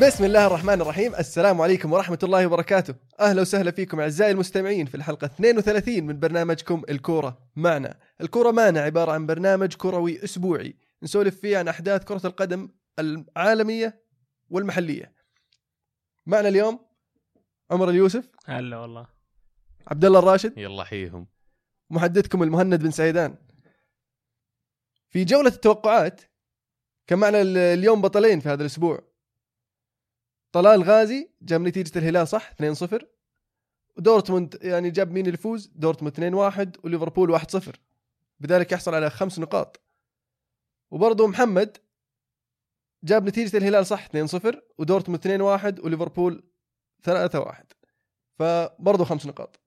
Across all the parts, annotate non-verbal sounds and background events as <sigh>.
بسم الله الرحمن الرحيم. السلام عليكم ورحمة الله وبركاته. أهلا وسهلا فيكم أعزائي المستمعين في الحلقة 32 من برنامجكم الكورة معنا. الكورة معنا عبارة عن برنامج كروي أسبوعي. نسولف فيه عن أحداث كرة القدم العالمية والمحلية. معنا اليوم عمر اليوسف. هلا والله. عبد الله الراشد. يلا حيهم محدثكم المهند بن سعيدان. في جولة التوقعات كان معنا ال- اليوم بطلين في هذا الأسبوع. طلال غازي جاب نتيجة الهلال صح؟ 2-0 ودورتموند يعني جاب مين اللي يفوز دورتموند 2-1 وليفربول 1-0 بذلك يحصل على خمس نقاط. وبرضه محمد جاب نتيجة الهلال صح؟ 2-0 ودورتموند 2-1 وليفربول 3-1 فبرضه خمس نقاط.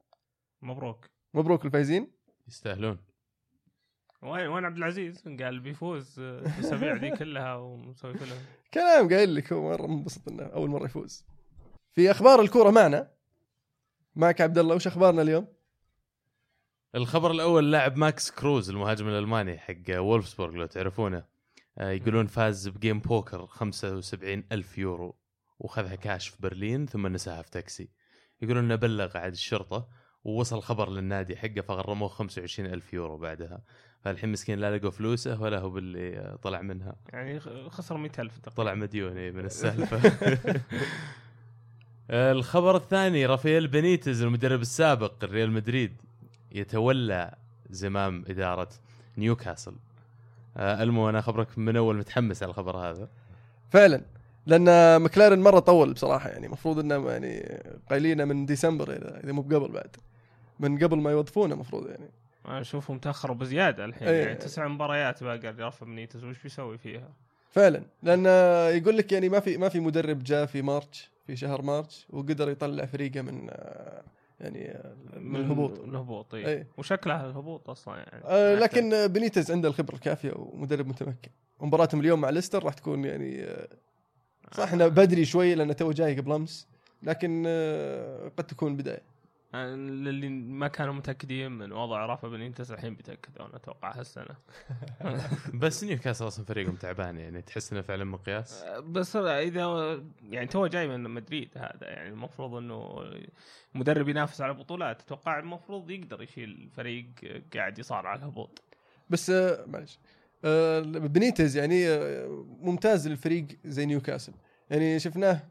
مبروك. مبروك الفايزين. يستاهلون. وين وين عبد العزيز؟ قال بيفوز آه، الأسابيع ذي كلها ومسوي فيلم كلام قايل لك هو مرة منبسط إنه أول مرة يفوز. في أخبار الكورة معنا. معك عبد الله وش أخبارنا اليوم؟ الخبر الأول لاعب ماكس كروز المهاجم الألماني حق وولفسبورغ لو تعرفونه آه، يقولون فاز ب game poker 75 ألف يورو وخذها كاش في برلين ثم نساها في تاكسي. يقولون إنه بلغ عاد الشرطة ووصل الخبر للنادي حقه فغرموه 25 ألف يورو بعدها. فالحين مسكين لا لقوا فلوسه ولا هو باللي طلع منها. يعني خ- خسر 100000 تقريبا. طلع مديون إيه، من <laughs> السالفة. <laughs> الخبر الثاني رافائيل بينيتز المدرب السابق ريال مدريد يتولى زمام إدارة نيوكاسل. آه، ألمو أنا خبرك من أول متحمس على الخبر هذا. فعلا. لأن مكلارن مرة طول بصراحة يعني المفروض انه يعني قايلينه من ديسمبر اذا إذا مو قبل بعد. من قبل ما يوظفونه المفروض يعني. أنا أشوفهم تأخروا بزيادة الحين إيه. يعني تسع مباريات باقي رافا بنيتز وش بيسوي فيها؟ فعلا لأن يقول لك يعني ما في ما في مدرب جاء في مارتش في شهر مارتش وقدر يطلع فريقه من آه، يعني آه، من الهبوط. الهبوط إيه. اي وشكلها الهبوط أصلا يعني. آه، ما لكن بنيتز عنده الخبرة الكافية ومدرب متمكن. ومباراتهم اليوم مع ليستر راح تكون يعني آه، صح إنه بدري شوي لأنه تو جاي قبل أمس لكن آه، قد تكون بداية. آه، للي ما كانوا متأكدين من وضع رافا بنيتز الحين بيتأكدون أتوقع هالسنة. <laughs> بس نيوكاسل أصلا فريقهم تعبان يعني تحس إنه فعلا مقياس؟ بس إذا يعني تو جاي من مدريد هذا يعني المفروض إنه مدرب ينافس على بطولات أتوقع المفروض يقدر يشيل فريق قاعد يصارع على الهبوط. بس آه، معلش آه، بنيتز يعني ممتاز للفريق زي نيوكاسل. يعني شفناه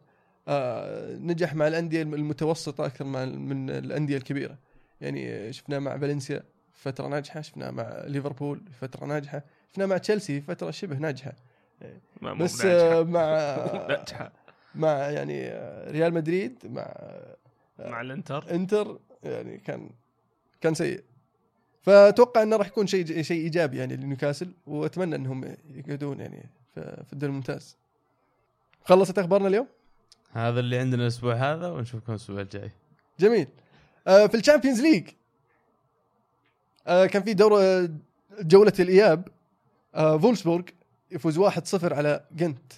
آه، نجح مع الأندية المتوسطة أكثر من الأندية الكبيرة. يعني شفناه مع فالنسيا فترة ناجحة. شفناه مع ليفربول فترة ناجحة. شفناه مع تشيلسي فترة شبه ناجحة. بس. آه، مع <laughs> مو بناجحة. مع يعني آه، ريال مدريد مع مع الإنتر. إنتر يعني كان كان سيء. فأتوقع إنه راح يكون شيء شيء إيجابي يعني لنيوكاسل وأتمنى إنهم يقعدون يعني في الدوري الممتاز. خلصت أخبارنا اليوم؟ هذا اللي عندنا الأسبوع هذا ونشوفكم الأسبوع الجاي. جميل. آه في ال Champions League آه كان في دورة جولة الإياب آه فولسبورغ يفوز 1-0 على جنت.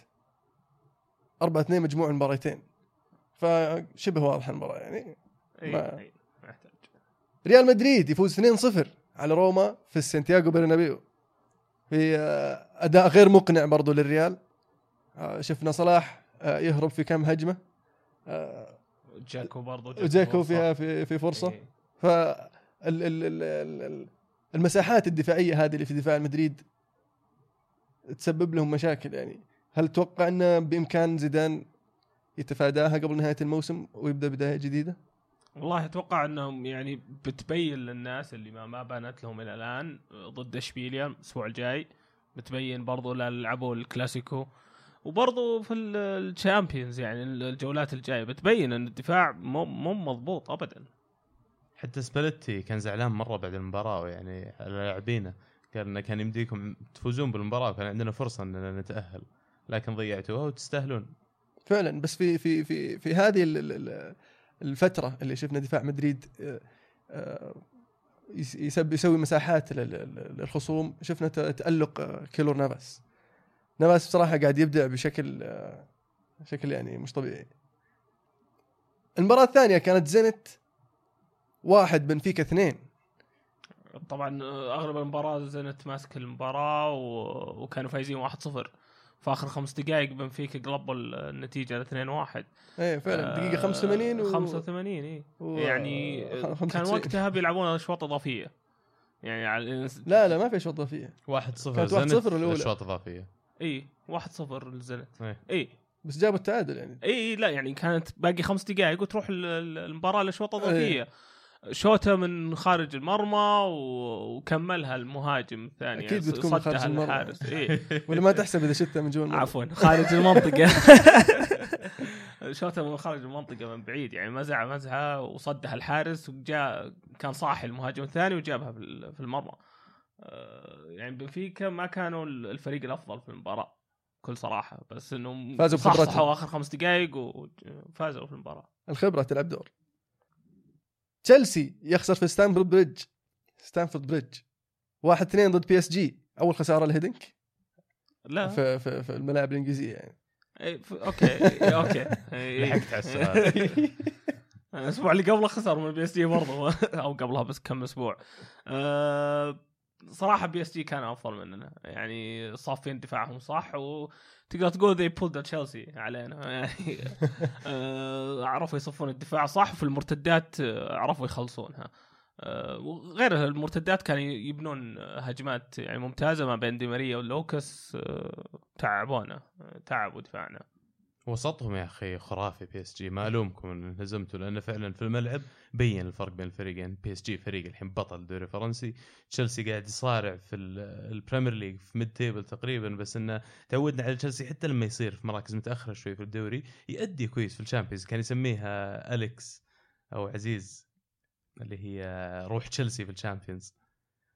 4-2 مجموع المباراتين فشبه واضحة المباراة يعني. إي، ما- إي، ما يحتاج. ريال مدريد يفوز 2-0 على روما في السانتياغو برنابيو. في آه، أداء غير مقنع برضو للريال. آه، شفنا صلاح آه، يهرب في كم هجمة؟ آه، جاكو برضو وجاكو فيها في في فرصة. إي. ف ال- ال- ال- ال- ال- المساحات الدفاعية هذه اللي في دفاع مدريد تسبب لهم مشاكل يعني. هل تتوقع إن بإمكان زيدان يتفاداها قبل نهاية الموسم ويبدأ بداية جديدة؟ والله أتوقع إنهم يعني بتبين للناس اللي ما ما بانت لهم إلى الآن ضد إشبيليا الأسبوع الجاي بتبين برضو لعبوا الكلاسيكو. وبرضو في ال- ال Champions يعني الجولات الجاية بتبين إن الدفاع مو مو مضبوط ابدا. حتى سباليتي كان زعلان مرة بعد المباراة يعني على لاعبينه. قال إنه كان يمديكم تفوزون بالمباراة وكان عندنا فرصة إننا نتأهل. لكن ضيعتوها وتستاهلون. فعلا بس في في في في هذه ال- ال- ال- الفترة اللي شفنا دفاع مدريد آه، آه، يسوي مساحات لل- لل- للخصوم. شفنا تألق آه، كيلور نافاس. نافاس بصراحة قاعد يبدع بشكل آه، شكل يعني مش طبيعي. المباراة الثانية كانت زنت واحد بنفيكا اثنين. طبعا أغلب المباراة زنت ماسك المباراة و... وكانوا فايزين 1-0 في آخر خمس دقائق بنفيكا قلبوا النتيجة ل 2 1 إيه فعلا. دقيقة 85 و 85 اي و- يعني كان 95. وقتها بيلعبون أشواط إضافية. يعني على لا لا ما في شوط فيها 1 0 كانت 1-0 الأولى. اشواط إضافية. إي 1 0 للزنت إيه. إي. بس جابوا التعادل يعني. إي لا يعني كانت باقي خمس دقائق وتروح ال- ال- المباراة لاشواط إيه. إضافية. شوطة من خارج المرمى وكملها المهاجم الثاني. يعني بتكون خارج المرمى. الحارس. إي. <laughs> ولا ما تحسب إذا شتها من جوا. عفوا خارج المنطقة. <laughs> شوطة من خارج المنطقة من بعيد يعني مزعه مزعه وصدها الحارس وجاء كان صاحي المهاجم الثاني وجابها في ال- في المرمى. آه، يعني بنفيكا ما كانوا ال- الفريق الأفضل في المباراة بكل صراحة. بس إنهم فازوا بخبرتهم. آخر خمس دقائق وفازوا في المباراة. الخبرة تلعب دور. تشيلسي يخسر في ستانفورد بريدج. ستانفورد بريدج. واحد اثنين ضد بي إس جي. أول خسارة لهيدنك لا. في, في, في الملاعب الإنجليزية يعني. إيه، أوكي أوكي. <laughs> لحقت على السؤال. <laughs> الأسبوع اللي قبله خسر من بي إس جي برضه <laughs> أو قبلها بس كم أسبوع. أه صراحة بي اس جي كان أفضل مننا. يعني صافين دفاعهم صح وتقدر تقول they pulled تشيلسي علينا. <laughs> يعني أه عرفوا يصفون الدفاع صح في المرتدات آه، عرفوا يخلصونها. أه وغير المرتدات كانوا يبنون هجمات يعني ممتازة ما بين دي ماريا ولوكاس تعبونا آه، تعبوا دفاعنا. وسطهم يا أخي خرافي بي اس جي ما الومكم ان انهزمتوا لأنه فعلا في الملعب بين الفرق بين الفريقين بي اس جي فريق الحين بطل الدوري الفرنسي تشيلسي قاعد يصارع في ال- ال Premier League في mid table تقريبا بس إنه تعودنا على تشيلسي حتى لما يصير في مراكز متأخرة شوي في الدوري يأدي كويس في ال Champions كان يسميها اليكس أو عزيز اللي هي روح تشيلسي في ال Champions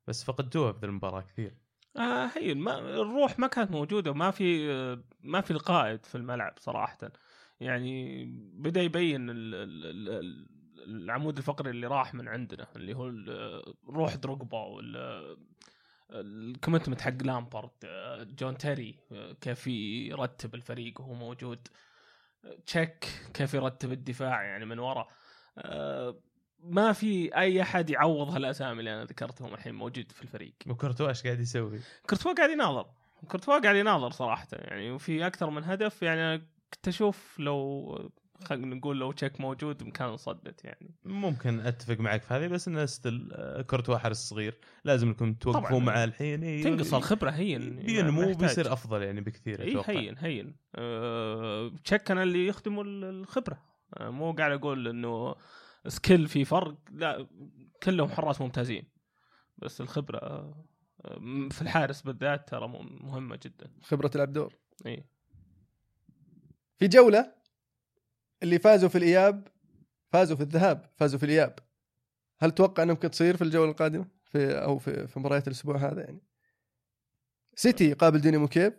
بس فقدتوها في المباراة كثير. آه هي ما الروح ما كانت موجودة ما في ما في القائد في الملعب صراحة. يعني بدأ يبين ال- ال- ال- ال- العمود الفقري اللي راح من عندنا اللي هو روح دروجبا ال commitment حق لامبارد آه، جون تيري كيف يرتب الفريق وهو موجود. تشيك كيف يرتب الدفاع يعني من ورا. آه، ما في أي أحد يعوض هالأسامي اللي أنا ذكرتهم الحين موجود في الفريق. وكورتوا إيش قاعد يسوي؟ كورتوا قاعد يناظر. كورتوا قاعد يناظر صراحة. يعني وفي أكثر من هدف يعني أنا كنت أشوف لو خلينا نقول لو تشيك موجود كان صدت يعني. ممكن أتفق معك في هذه بس انه still كورتوا حارس صغير. لازم انكم توقفون. معاه الحين. تنقص الخبرة هين بينمو ما يحتاج. وبيصير أفضل يعني بكثير إي أتوقع. هين هين. أه تشيك كان اللي يخدموا ال- الخبرة. أه مو قاعد أقول إنه skill في فرق لا كلهم حراس ممتازين. بس الخبرة آه، في الحارس بالذات ترى مهمة جدا. خبرة تلعب دور. إي. في جولة اللي فازوا في الإياب فازوا في الذهاب فازوا في الإياب. هل تتوقع انها ممكن تصير في الجولة القادمة؟ في أو في في مباريات الأسبوع هذا يعني. سيتي يقابل دينامو كييف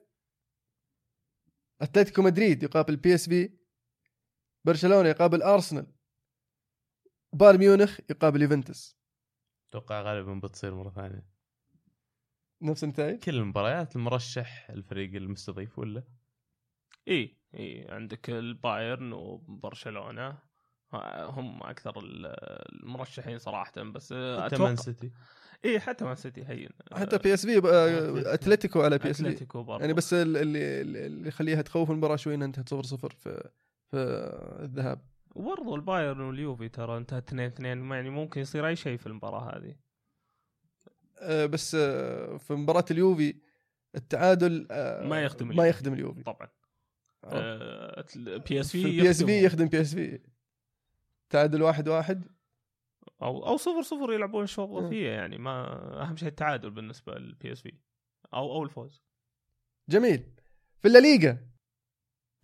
أتلتيكو مدريد يقابل بي إس في. برشلونة يقابل أرسنال. بايرن ميونخ يقابل يوفنتوس. أتوقع غالبا بتصير مرة ثانية. نفس النتائج كل المباريات المرشح الفريق المستضيف ولا؟ إي إي عندك البايرن وبرشلونة. هم أكثر ال- المرشحين صراحة بس حتى أتوقع مان سيتي. إي حتى مان سيتي هين. حتى بي اس في أتلتيكو على بي اس في يعني بس ال- اللي اللي يخليها تخوف المباراة شوي إنها انتهت 0 0 في في الذهاب. وبرضو البايرن واليوفي ترى انتهت 2 2 يعني ممكن يصير أي شيء في المباراة هذه. آه، بس آه، في مباراة اليوفي التعادل آه، ما يخدم ما اليوفي. يخدم اليوفي. طبعا. بي اس في في البي اس في يخدم بي اس في تعادل واحد واحد. أو أو صفر صفر يلعبون شوط. اضافيه يعني ما أهم شيء التعادل بالنسبة للبي اس في أو أو الفوز. جميل. في الليغا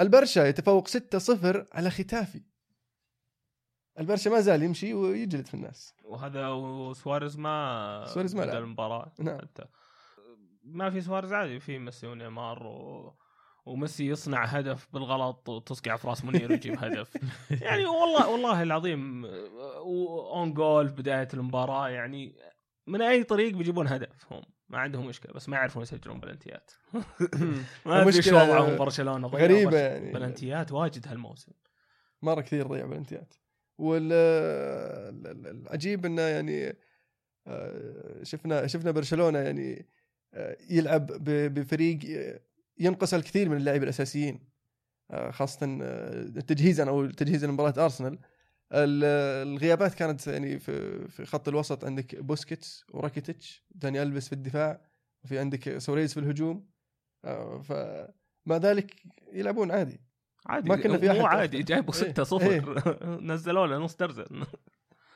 البرشا يتفوق 6 0 على ختافي. البرشا ما زال يمشي ويجلد في الناس. وهذا وسواريز ما سواريز ما لعب. المباراة. نعم. حتى ما في سواريز عادي في ميسي ونيمار و... وميسي يصنع هدف بالغلط وتصقع في راس منير ويجيب هدف. <laughs> يعني والله والله العظيم own goal في بداية المباراة يعني من أي طريق بيجيبون هدف هم. ما عندهم مشكلة بس ما يعرفون يسجلون بلنتيات. <laughs> ما ادري المشكلة وضعهم برشلونة بس يعني. بلنتيات واجد هالموسم. مرة كثير ضيع بلنتيات. والعجيب إنه يعني آه، شفنا شفنا برشلونة يعني آه، يلعب بفريق ينقص الكثير من اللاعبين الأساسيين آه، خاصة تجهيزا أو تجهيزا لمباراة أرسنال. ال- الغيابات كانت يعني في خط الوسط عندك بوسكيتس وراكيتيتش داني ألفيس في الدفاع وفي عندك سواريز في الهجوم فمع ذلك يلعبون عادي. عادي ما كنا في مو. عادي جايبوا <laughs> إيه، 6 0 <laughs> نزلوا له نص درجن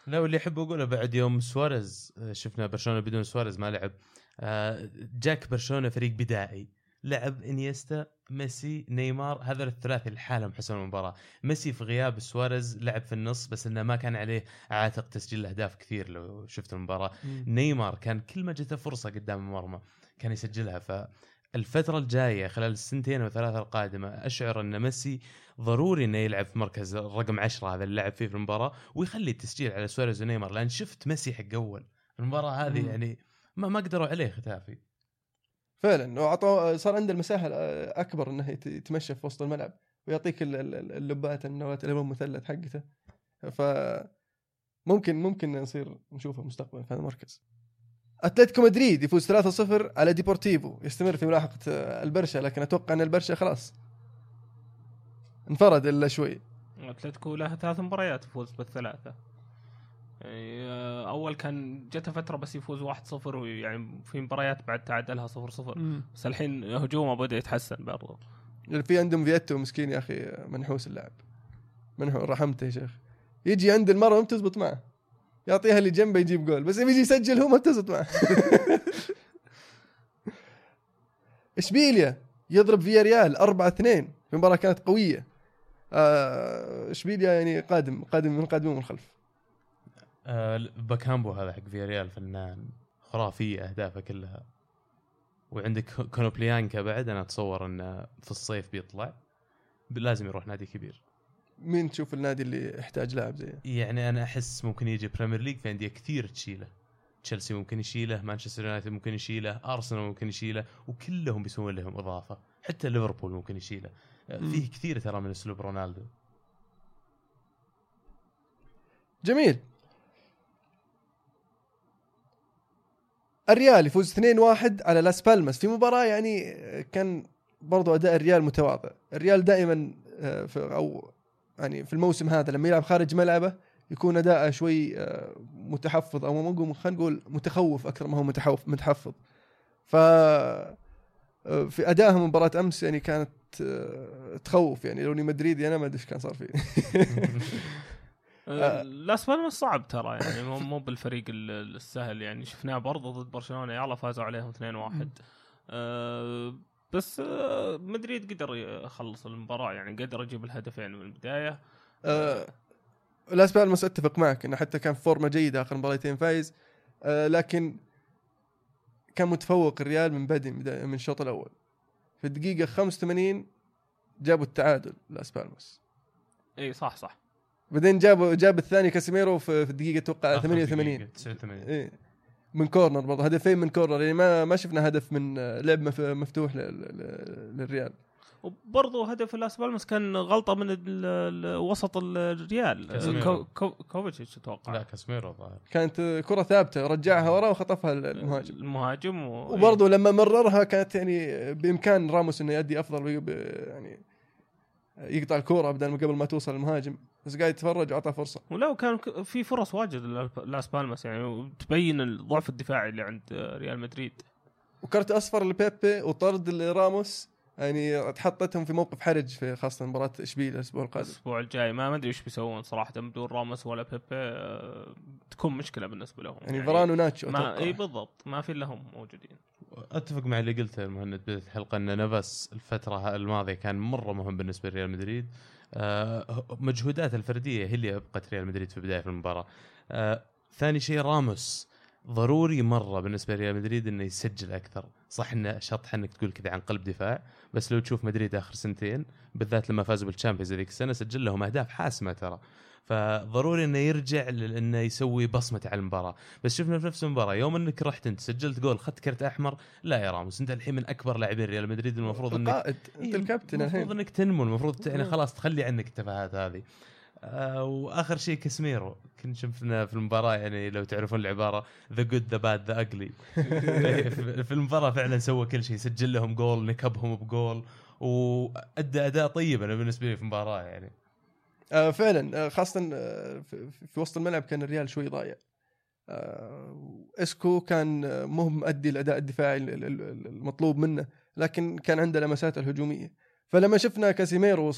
لا واللي احب اقوله بعد يوم سواريز شفنا برشلونة بدون سواريز ما لعب. آه، جاك برشلونة فريق بدائي. لعب إنييستا ميسي نيمار هذا الثلاثي لحالهم حسموا المباراة. ميسي في غياب سواريز لعب في النص بس إنه ما كان عليه عاتق تسجيل أهداف كثير لو شفت المباراة. نيمار كان كل ما جته فرصة قدام المرمى كان يسجلها. فالفتره الجاية خلال السنتين أو ثلاثة القادمة أشعر أن ميسي ضروري إنه يلعب في مركز رقم 10 هذا اللي لعب فيه في المباراة ويخلي التسجيل على سواريز ونيمار لأن شفت ميسي حق أول. المباراة هذه مم. يعني ما ما قدروا عليه ختافي. فعلا. وعطوا صار عنده المساحة اكبر إنه يت- يتمشى في وسط الملعب ويعطيك ال- ال- اللبات النواه الالوان مثلث حقته. ف ممكن ممكن نصير نشوفه مستقبلا في هذا المركز. أتلتيكو مدريد يفوز 3-0 على ديبورتيفو. يستمر في ملاحقة البرشا لكن أتوقع أن البرشا خلاص انفرد إلا شوي. أتلتيكو له ثلاث مباريات يفوز بالثلاثة. يعني آه، أول كان جته فترة بس يفوز 1-0 ويعني في مباريات بعد تعادلها 0-0 بس الحين هجومه بدأ يتحسن برضو. يعني في عندهم فيتو مسكين يا أخي منحوس اللاعب. منحوس رحمته يا شيخ. يجي عند المرمى ما بتزبط معه. يعطيها اللي جنبه يجيب جول بس يجي يسجل هو ما بتزبط معه. <laughs> إشبيليا يضرب فيا ريال 4 2 في مباراه كانت قوية. آه، إشبيليا يعني قادم قادم من قادمين من الخلف. آه باكامبو هذا حق فياريال فنان خرافيه أهدافه كلها. وعندك كونوبليانكا بعد أنا أتصور إنه في الصيف بيطلع. لازم يروح نادي كبير. مين تشوف النادي اللي يحتاج لاعب زيه يعني أنا أحس ممكن يجي Premier League في أندية كثير تشيله. تشيلسي ممكن يشيله مانشستر يونايتد ممكن يشيله ارسنال ممكن يشيله وكلهم بيسوون لهم إضافة. حتى ليفربول ممكن يشيله. فيه كثير ترى من أسلوب رونالدو. جميل. الريال يفوز 2-1 على لاس بالماس في مباراة يعني كان برضو أداء الريال متواضع. الريال دائما آه، في أو يعني في الموسم هذا لما يلعب خارج ملعبه يكون أداءه شوي آه، متحفظ ما نقول خلينا نقول متخوف أكثر ما هو متحوف متحفظ. ف آه، في أدائها مباراة أمس يعني كانت آه، تخوف يعني. لو إني مدريدي أنا ما أدري إيش كان صار فيه. <laughs> آه، لاس بالماس صعب ترى يعني. مو مو بالفريق ال- السهل يعني. شفناه برضه ضد برشلونة يلا فازوا عليهم 2-1 آه بس آه مدريد قدر يخلص المباراة يعني قدر يجيب الهدفين من البداية. آه، لاس بالماس اتفق معك إنه حتى كان في فورمة جيدة آخر مباراتين فايز آه، لكن كان متفوق الريال من بدء من الشوط الأول. في الدقيقة 85 جابوا التعادل لاس بالماس. إي صح صح. بعدين جابوا جاب الثاني كاسيميرو في الدقيقة أتوقع آخر 88 دقيقة، 89 إيه من corner برضه هدفين من corner يعني ما ما شفنا هدف من آه، لعب مف- مفتوح لل- لل- للريال. وبرضه هدف لاس بالماس كان غلطة من وسط الريال. كازيميرو. كو- كو- كوفيتش أتوقع لا كاسميرو الظاهر. كانت كرة ثابتة رجعها ورا وخطفها المهاجم. المهاجم و... وبرضه لما مررها كانت يعني بإمكان راموس إنه يؤدي أفضل يعني يقطع الكورة بدل ما قبل ما توصل المهاجم بس قاعد يتفرج واعطاه فرصة. ولو كان في فرص واجد لأس بالماس يعني وتبين الضعف الدفاعي اللي عند ريال مدريد. وكرت أصفر لبيبي وطرد لراموس يعني حطتهم في موقف حرج في خاصة مباراة اشبيليه الأسبوع القادم. الأسبوع الجاي ما أدري إيش بيسوون صراحة بدون راموس ولا بيبي آه، تكون مشكلة بالنسبة لهم. يعني فران وناتشو ما. إي بالضبط. ما في لهم موجودين. أتفق مع اللي قلته مهند بدايه الحلقة إن نفس الفترة الماضية كان مرة مهم بالنسبة لريال مدريد. آه مجهودات الفردية هي اللي أبقت ريال مدريد في بداية المباراة. آه ثاني شيء راموس. ضروري مرة بالنسبة لريال مدريد إنه يسجل أكثر. صح إنه شطح إنك تقول كذا عن قلب دفاع بس لو تشوف مدريد آخر سنتين بالذات لما فازوا بال Champions ذيك السنة سجل لهم أهداف حاسمة ترى. فضروري إنه يرجع ل- إنه يسوي بصمته على المباراة. بس شفنا في نفس المباراة. يوم إنك رحت أنت سجلت جول اخذت كرت أحمر لا يا راموس أنت الحين من أكبر لاعبين ريال مدريد المفروض إنك القائد أنت إيه، الكابتن المفروض الحين إنك تنمو المفروض يعني. خلاص تخلي عنك التفاهات هذه. آه وآخر شيء كاسميرو. كنت شفنا في المباراة يعني لو تعرفون العبارة the good the bad the ugly في المباراة فعلا سوى كل شيء سجل لهم جول نكبهم بجول وأدى أداء طيب أنا بالنسبة لي في المباراة يعني. آه فعلا آه خاصه آه في, وسط الملعب كان الريال شوي ضايع. آه إسكو كان مو مؤدي الأداء الدفاعي ال- ال- ال- المطلوب منه لكن كان عنده لمسات الهجومية. فلما شفنا كاسيميرو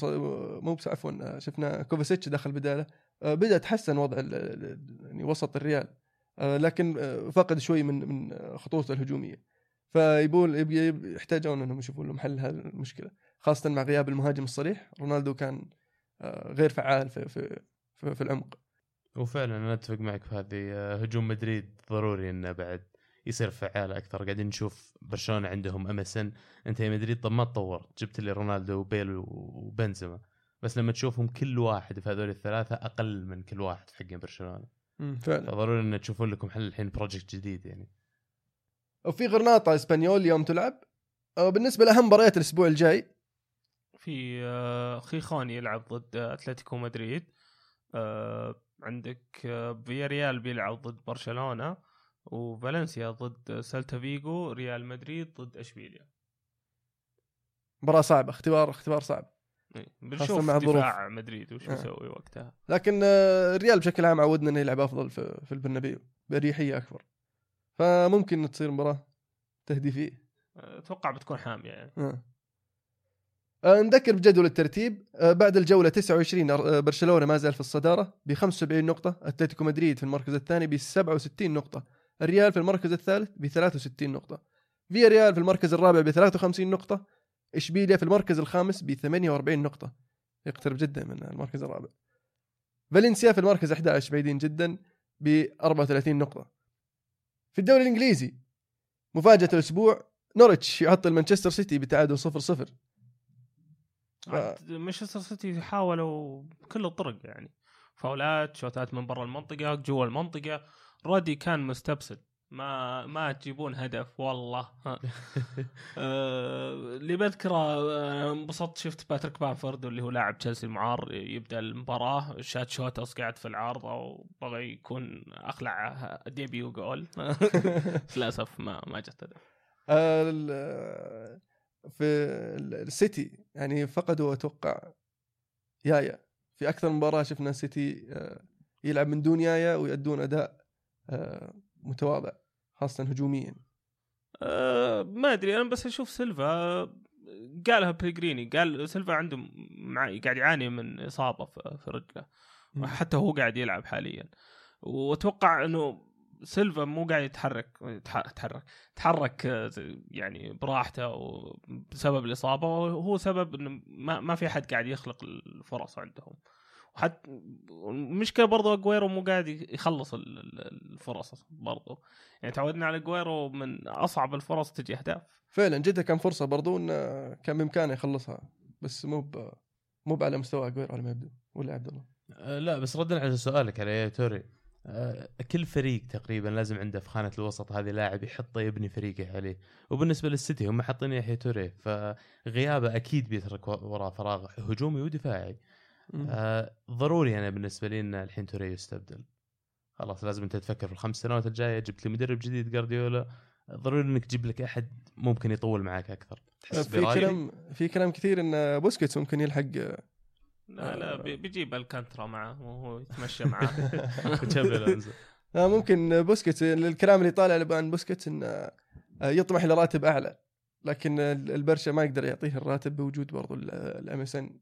مو بس عفوا شفنا كوفاسيتش دخل بداله بدأ تحسن وضع يعني وسط الريال لكن فقد شوي من من خطوطه الهجومية. يبي- يحتاجون إنهم يشوفون لهم حل هذه المشكلة خاصه مع غياب المهاجم الصريح. رونالدو كان غير فعال في في في, في العمق. وفعلا أنا أتفق معك في هذه. آه، هجوم مدريد ضروري إنه بعد يصير فعال أكثر. قاعدين نشوف برشلونة عندهم MSN أنت يا مدريد طب ما تطور. جبت لي رونالدو وبيل وبنزيما. بس لما تشوفهم كل واحد في هذول الثلاثة أقل من كل واحد في حقين برشلونة. فعلا. فضروري إن تشوفون لكم حل الحين project جديد يعني. وفي غرناطة إسبانيول اليوم تلعب. آه، بالنسبة لأهم مباريات الأسبوع الجاي في آه، خيخون يلعب ضد أتلتيكو مدريد. آه، عندك آه، فياريال بيلعب ضد برشلونة وفالنسيا ضد سلتا فيجو ريال مدريد ضد إشبيليا. مباراة صعبة اختبار اختبار صعب. إيه، بنشوف مع. دفاع مدريد وش آه. يسوي وقتها. لكن آه، الريال بشكل عام عودنا إنه يلعب أفضل في, البرنابيو باريحيه أكبر. فممكن تصير مباراة تهديفية. آه، أتوقع بتكون حامية يعني. آه. آه، نذكر بجدول الترتيب آه، بعد الجولة 29 آه، برشلونة ما زال في الصدارة ب 75 نقطة، أتلتيكو مدريد في المركز الثاني ب 67 نقطة، الريال في المركز الثالث ب 63 نقطة، فيا ريال في المركز الرابع ب 53 نقطة، إشبيليا في المركز الخامس ب 48 نقطة، يقترب جدا من المركز الرابع. فالنسيا في المركز 11 بعيدين جدا ب 34 نقطة. في الدوري الإنجليزي مفاجأة الأسبوع نورتش يعطل مانشستر سيتي بتعادل 0-0 عاد مانشستر سيتي حاولوا بكل الطرق يعني. فاولات شوتات من برا المنطقة جوا المنطقة. رودي كان مستبسل. ما ما تجيبون هدف والله. <laughs> آه، اللي بذكره آه، انبسطت شفت باتريك بامفورد اللي هو لاعب تشيلسي المعار يبدأ المباراة. شات shots قاعد في العارضة وبغى يكون أخلع ديبيو جول. <laughs> للأسف ما ما جت هدف. في ال- السيتي يعني فقدوا أتوقع يايا. في أكثر من مباراة شفنا السيتي آه، يلعب من دون يايا ويؤدون أداء آه، متواضع خاصة هجوميا. أه ما أدري أنا بس أشوف سيلفا آه، قالها بيلغريني قال سيلفا عنده قاعد يعاني من إصابة في في رجله حتى هو قاعد يلعب حاليا. وأتوقع إنه سيلفا مو قاعد يتحرك يتح- يتحرك تحرك آه، يعني براحته بسبب الإصابة وهو سبب إنه ما, ما في أحد قاعد يخلق الفرص عندهم. وحتى المشكلة برضو أجويرو مو قاعد يخلص ال- ال- الفرص برضو. يعني تعودنا على أجويرو من أصعب الفرص تجي أهداف. فعلا جده كان فرصة برضو إنه كان بإمكانه يخلصها بس مو ب- مو على مستوى أجويرو على ما يبدو ولا عبد الله؟ آه، لا بس ردا على سؤالك على يا توري. كل فريق تقريبا لازم عنده في خانة الوسط هذه لاعب يحطه يبني فريقه عليه. وبالنسبة للسيتي هم حاطين يحيى توري فغيابه أكيد بيترك وراه فراغ هجومي ودفاعي. آه ضروري أنا بالنسبة لي إن الحين توري يستبدل. خلاص لازم أنت تفكر في الخمس سنوات الجاية جبت لي مدرب جديد جارديولا ضروري إنك تجيب لك أحد ممكن يطول معك أكثر. تحس في؟ كلام في كلام كثير إن بوسكيتس ممكن يلحق لا لا بي- بيجيب الكانترا معه وهو يتمشى <laughs> ألونزو. <laughs> آه، ممكن بوسكيتس الكلام اللي طالع عن بوسكيتس إنه آه، يطمح لراتب أعلى لكن البرشا ما يقدر يعطيه الراتب بوجود برضو الـ MSN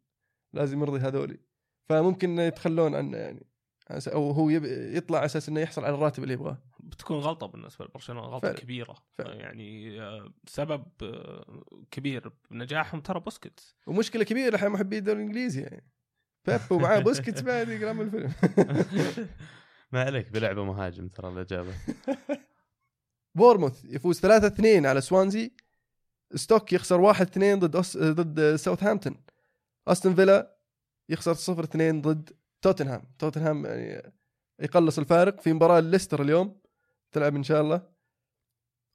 لازم يرضي هذولي فممكن يتخلون عنه يعني أو هو يب... يطلع على أساس إنه يحصل على الراتب اللي يبغاه بتكون غلطة بالنسبة لبرشلونة غلطة فعلا. كبيرة فعلا. يعني آه، سبب آه، كبير بنجاحهم ترى بوسكيتس ومشكلة كبيرة الحين محبي الدوري الإنجليزي يعني بيب ومعاه بوسكيتس بعد كلام الفيلم. <laughs> ما عليك بلعبة مهاجم ترى الاجابه <laughs> بورموث يفوز 3 2 على سوانزي. ستوك يخسر 1 2 ضد أس... ضد ساوثهامبتون. أستون فيلا يخسر 0 2 ضد توتنهام. توتنهام يعني يقلص الفارق في مباراة ليستر اليوم. تلعب إن شاء الله.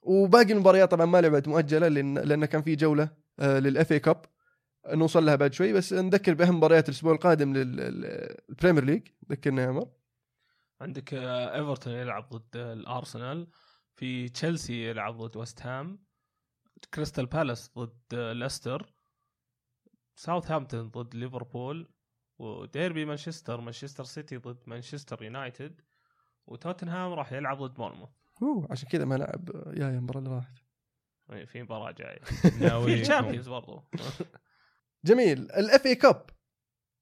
وباقي المباريات طبعا ما لعبت مؤجلة لأن لأن كان في جولة لل FA Cup. نوصل لها بعد شوي بس نذكر بأهم مباريات الأسبوع القادم لل Premier League ذكرنا يا عمر. عندك آه، ايفرتون يلعب ضد الارسنال في تشيلسي يلعب ضد ويست هام كريستال بالاس ضد آه، ليستر ساوثهامبتون ضد ليفربول وديربي مانشستر مانشستر سيتي ضد مانشستر يونايتد وتوتنهام راح يلعب ضد بورنموث هو عشان كذا ما لعب يا يا المباراه اللي راحت. إيه، في مباراة جاية. <laughs> ناوي في ال Champions برضو. <laughs> جميل. ال FA Cup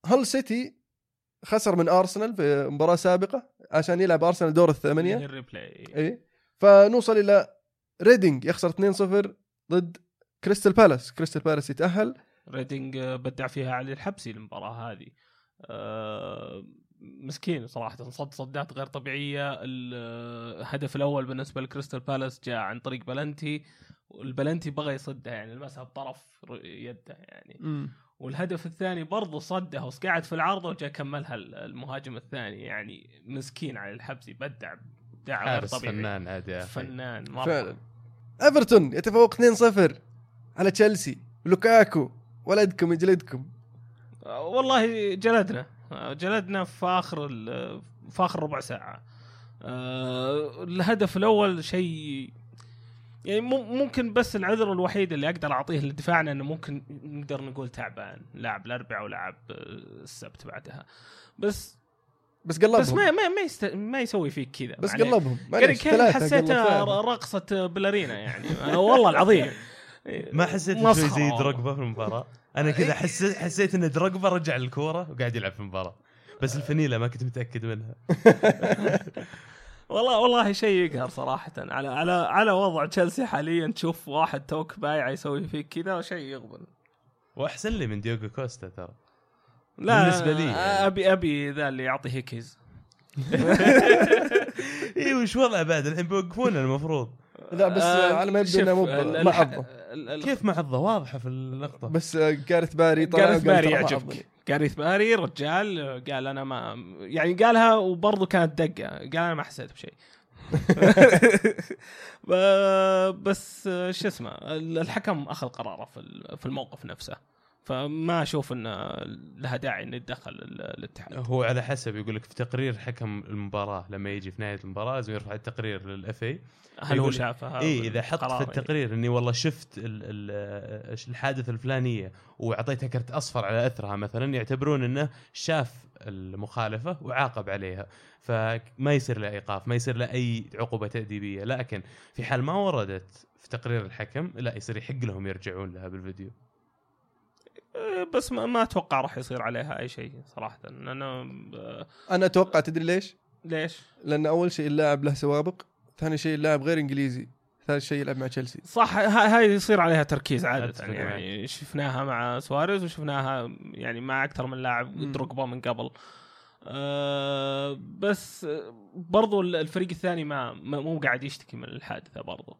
هل سيتي خسر من ارسنال في مباراة سابقة عشان يلعب ارسنال دور الثمانيه ال replay. إي. فنوصل إلى ريدنج يخسر 2-0 ضد كريستال بالاس كريستال بالاس يتأهل. ريدنج آه، بدع فيها علي الحبسي المباراة هذه. آه، مسكين صراحة. صد صدات غير طبيعية. الهدف الأول بالنسبة لكريستال بالاس جاء عن طريق penalty وال penalty بغى يصدها يعني لمسها بطرف يده يعني. والهدف الثاني برضه صدها وقعد في العارضه وجاء كملها المهاجم الثاني يعني مسكين علي الحبسي بدع بدع غير طبيعي. فنان عاد يا أخي. فنان مرة. فعلا. إيفرتون يتفوق 2-0 على تشيلسي. لوكاكو ولدكم يجلدكم. والله جلدنا جلدنا في آخر ال- في آخر ربع ساعة. آه، الهدف الأول شيء يعني مم- ممكن بس العذر الوحيد اللي أقدر أعطيه لدفاعنا إنه ممكن نقدر نقول تعبان لاعب الاربعاء ولعب السبت بعدها. بس بس قلبهم. بس ما ما ما, يست... ما يسوي فيك كذا. بس. قلبهم. كان كان فعلا. رقصة بالارينا يعني. آه، والله العظيم. ما حسيت شوي زي. دروجبا في المباراة. أنا كذا حسيت حسيت إن دروجبا رجع الكورة وقاعد يلعب في المباراة. بس الفنيلة ما كنت متأكد منها. <laughs> والله والله شيء يقهر صراحة. على على على وضع تشيلسي حاليا تشوف واحد توك بايع يسوي فيك كذا شيء يغبن وأحسن لي من دييغو كوستا ترى. لا بالنسبة لي. يعني. ابي أبي ذا اللي يعطي هي kicks. <laughs> اي وش وضعه بعد؟ الحين بيوقفونه المفروض. لا بس آه، على ما يبدو إنه مو ال- كيف معضه واضحة في اللقطة. بس آه، جارث باري طلع وقال باري يعجبك. جاريث باري رجال قال أنا ما يعني قالها وبرضه كانت دقة قال أنا ما حسيت بشيء. <laughs> بس شو اسمه الحكم أخذ قراره في الموقف نفسه. فما أشوف انه لها داعي إنه يتدخل ال- الاتحاد. هو على حسب يقول لك في تقرير حكم المباراة لما يجي في نهاية المباراة لازم يرفع التقرير للاف اي هل هو شافها اي إذا حط في قرار التقرير إني والله شفت ال ال الحادثة الفلانية وأعطيتها كرت أصفر على أثرها مثلا يعتبرون إنه شاف المخالفة وعاقب عليها. فما يصير له إيقاف ما يصير له أي عقوبة تأديبية. لكن في حال ما وردت في تقرير الحكم لا يصير يحق لهم يرجعون لها بالفيديو. بس ما, ما أتوقع راح يصير عليها أي شيء صراحة. لأنه آه، أنا أتوقع تدري ليش؟ ليش؟ لأن أول شيء اللاعب له سوابق ثاني شيء اللاعب غير إنجليزي ثالث شيء يلعب مع تشيلسي. صح ها- هاي يصير عليها تركيز عادة أتفق يعني. شفناها مع سواريز وشفناها يعني مع أكثر من لاعب. دروجبا من قبل. أه بس برضو الفريق الثاني ما ما- مو قاعد يشتكي من الحادثة برضو.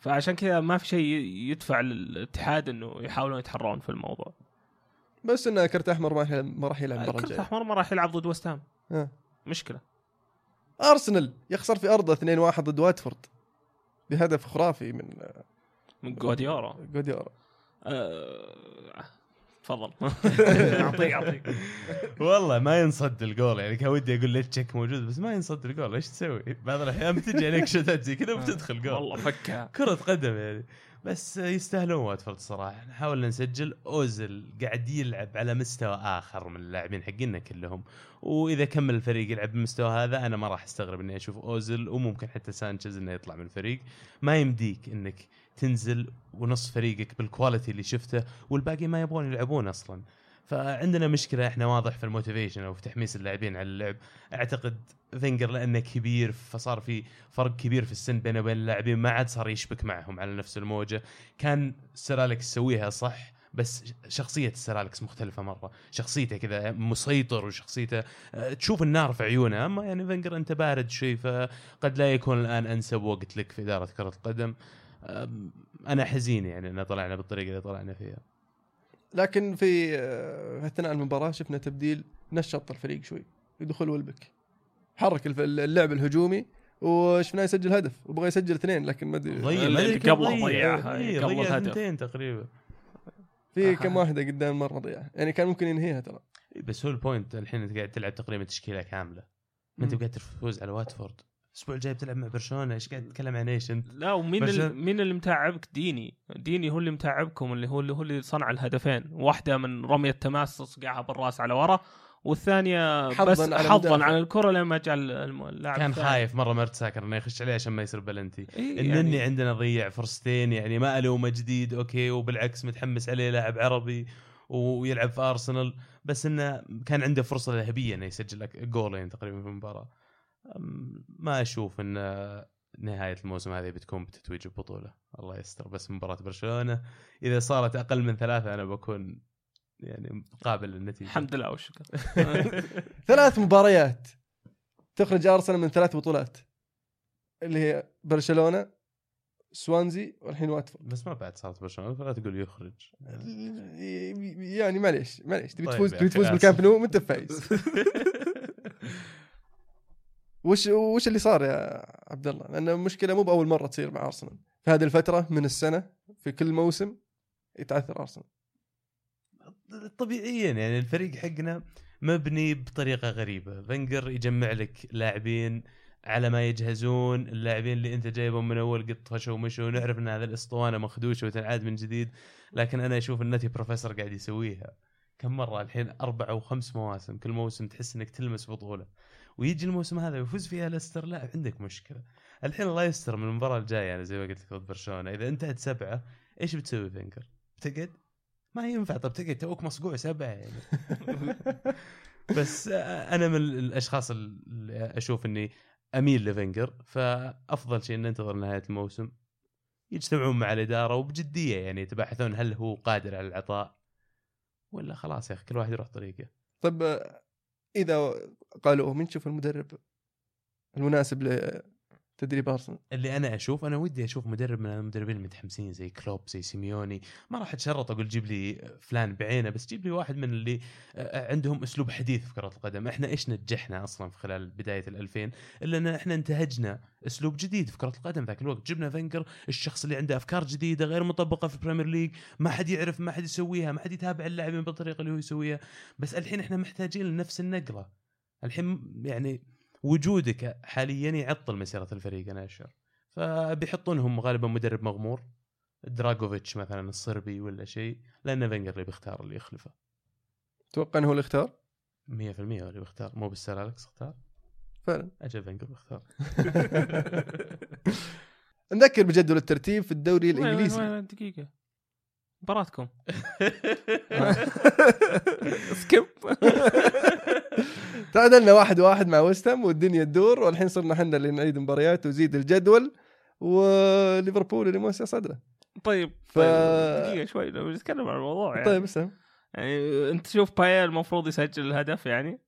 فعشان كذا ما في شيء يدفع للاتحاد إنه يحاولون يتحرون في الموضوع. بس انه كرت أحمر ما راح يلعب- ما راح يلعب المباراه كرت الجايه أحمر ما راح يلعب ضد وست هام. ها. مشكلة. أرسنال يخسر في أرضه 2-1 ضد واتفورد. بهدف خرافي من آه، من جوديورا جوديورا أه، تفضل. <laughs> اعطيك أعطيك. <laughs> والله ما ينصد الجول يعني كان ودي أقول ليش تشيك موجود بس ما ينصد الجول إيش تسوي؟ بعض الأحيان بتجي عليك <laughs> شتات زي كذا وبتدخل جول. والله فكها. كرة قدم يعني. بس يستاهلون واتفورد الصراحة نحاول نسجل. اوزل قاعد يلعب على مستوى آخر من اللاعبين حقنا كلهم. وإذا كمل الفريق يلعب بالمستوى هذا أنا ما راح أستغرب إني أشوف اوزل وممكن حتى سانشيز إنه يطلع من الفريق. ما يمديك إنك تنزل ونص فريقك بال quality اللي شفته والباقي ما يبغون يلعبون أصلا. فعندنا مشكلة إحنا واضح في ال motivation أو في تحميس اللاعبين على اللعب. أعتقد فينجر لأنه كبير فصار في فرق كبير في السن بينه وبين اللاعبين ما عاد صار يشبك معهم على نفس الموجة. كان سير اليكس يسويها صح بس شخصية السير اليكس مختلفة مرة. شخصيته كذا مسيطر وشخصيته آه، تشوف النار في عيونه. أما يعني فينجر أنت بارد شوي فقد لا يكون الآن أنسب وقت لك في إدارة كرة القدم. أنا حزين يعني أن طلعنا بالطريقة اللي طلعنا فيها. لكن في آه، في اثناء المباراة شفنا تبديل نشط الفريق شوي. بدخول ويلبك حرك اللعب الهجومي وشفناه يسجل هدف. وبغى يسجل اثنين لكن ما أدري. ضيع. قبله ضيع. ضيعها، إيه، قبل ضيع الهدف. ثنتين تقريبا. في آه. كم واحدة قدام مرة ضيعه يعني كان ممكن ينهيها ترى. بس هو ال point الحين أنت قاعد تلعب تقريبا تشكيلة كاملة. ما أنت. قاعد تفوز على واتفورد. الأسبوع الجاي بتلعب مع برشلونة إيش قاعد تتكلم عن إيش أنت؟ لا ومين اللي مين اللي متعبك ديني ديني هو اللي متعبكم اللي هو اللي هو اللي صنع الهدفين واحدة من رمية تماس صقعها بالرأس على ورا والثانية حظاً بس على حظا مدافع. على الكرة لما جاء اللاعب كان الثاني. خايف مرة مرتساكر إنه يخش عليه عشان ما يصير بلنتي إيه النني يعني عندنا ضيع فرصتين يعني ما ألومه جديد okay وبالعكس متحمس عليه لاعب عربي ويلعب في أرسنال بس إنه كان عنده فرصة ذهبية إنه يسجل لك جولين تقريبا في المباراة ما أشوف إن نهاية الموسم هذه بتكون بتتويج البطوله الله يستر بس مباراة برشلونة إذا صارت أقل من ثلاثة أنا بكون يعني قابل للنتيجه الحمد لله والشكر. <laughs> ثلاث مباريات تخرج أرسنال من ثلاث بطولات. اللي هي برشلونة سوانزي والحين واتفورد. بس ما بعد صارت برشلونة فلا تقول يخرج. يعني معليش معليش تبي طيب تفوز يا تبي تفوز. بالكامب نو؟ وانت فايز. <laughs> وش وش اللي صار يا عبد الله؟ لأن المشكلة مو بأول مرة تصير مع أرسنال. في هذه الفترة من السنة في كل موسم يتعثر أرسنال. طبيعيا يعني الفريق حقنا مبني بطريقة غريبة. فنجر يجمع لك لاعبين على ما يجهزون اللاعبين اللي أنت جايبهم من أول قط فشوا ومشوا نعرف إن هذه الأسطوانة مخدوشه وتنعاد من جديد لكن أنا أشوف النتي بروفيسور قاعد يسويها. كم مرة الحين؟ أربع أو خمس مواسم كل موسم تحس إنك تلمس بطولة. ويجي الموسم هذا ويفوز فيها ليستر لا عندك مشكلة. الحين الله يستر من المباراة الجاية أنا زي ما قلت لك ضد برشلونة. إذا انتهت سبعة إيش بتسوي فينجر؟ بتقعد؟ ما ينفع. طب تقعد توك مصقوع سبعة يعني. <laughs> بس آه، أنا من الأشخاص اللي أشوف إني أميل لفنجر فأفضل شيء إن ننتظر نهاية الموسم. يجتمعون مع الإدارة وبجدية يعني يتباحثون هل هو قادر على العطاء ولا خلاص يا أخي كل واحد يروح طريقه. طب آه، إذا قالوا من تشوف المدرب المناسب لتدريب ارسنال اللي أنا أشوف أنا ودي أشوف مدرب من المدربين المتحمسين زي كلوب زي سيميوني. ما راح أتشرط أقول جيب لي فلان بعينه بس جيب لي واحد من اللي آه، عندهم أسلوب حديث في كرة القدم. إحنا إيش نجحنا أصلا في خلال بداية ال2000 إلا إن إحنا انتهجنا أسلوب جديد في كرة القدم ذاك الوقت. جبنا فينجر الشخص اللي عنده أفكار جديدة غير مطبقة في البريمير ليج. ما حد يعرف ما حد يسويها ما حد يتابع اللاعبين بالطريقة اللي هو يسويها. بس الحين إحنا محتاجين لنفس النقله الحين يعني وجودك حاليا يعطل مسيرة الفريق أنا أشعر. فبيحطونهم غالبا مدرب مغمور دراجوفيتش مثلا الصربي ولا شيء لأن فينجر اللي بيختار اللي يخلفه. 100% تتوقع إنه هو اللي اختار؟ هو اللي بيختار. مو بالسر أليكس اختار؟ فعلا. أجل فينجر بيختار. <laughs> نذكر بجدول الترتيب في الدوري وين- الإنجليزي. وين- دقيقة؟ مباراتكم. <laughs> <laughs> skip <laughs> تعادلنا واحد واحد مع وستهام والدنيا تدور والحين صرنا إحنا اللي نعيد مباريات وزيد الجدول وليفربول اللي موسع صدره. طيب ف- طيب دقيقة شوي لو نتكلم عن الموضوع يعني. طيب اسلم يعني انت تشوف بايا المفروض يسجل الهدف يعني؟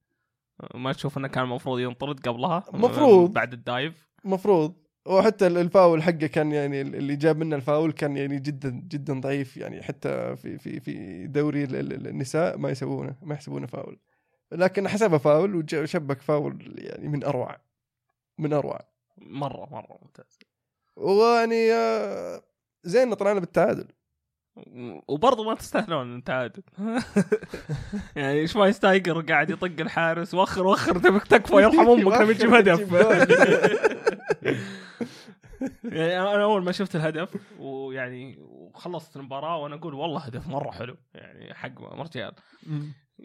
ما تشوف انه كان المفروض ينطرد قبلها؟ مفروض. بعد الدايف. مفروض وحتى الفاول حقه كان يعني اللي جاب منه الفاول كان يعني جدا جدا ضعيف يعني حتى في في في دوري ال- ال- النساء ما يسوونه ما يحسبونه فاول. لكن حسبها فاول وشبك فاول يعني من أروع. من أروع. مرة مرة ممتاز. ويعني آه، زين طلعنا بالتعادل. وبرضه ما تستاهلون التعادل. <laughs> يعني شوايستايجر قاعد يطق الحارس وخر وخر تبك تكفى يرحم <laughs> أمك نبي نجيب هدف. <laughs> يعني أنا أول ما شفت الهدف ويعني وخلصت المباراة وأنا أقول والله هدف مرة حلو. يعني حق مرتيال.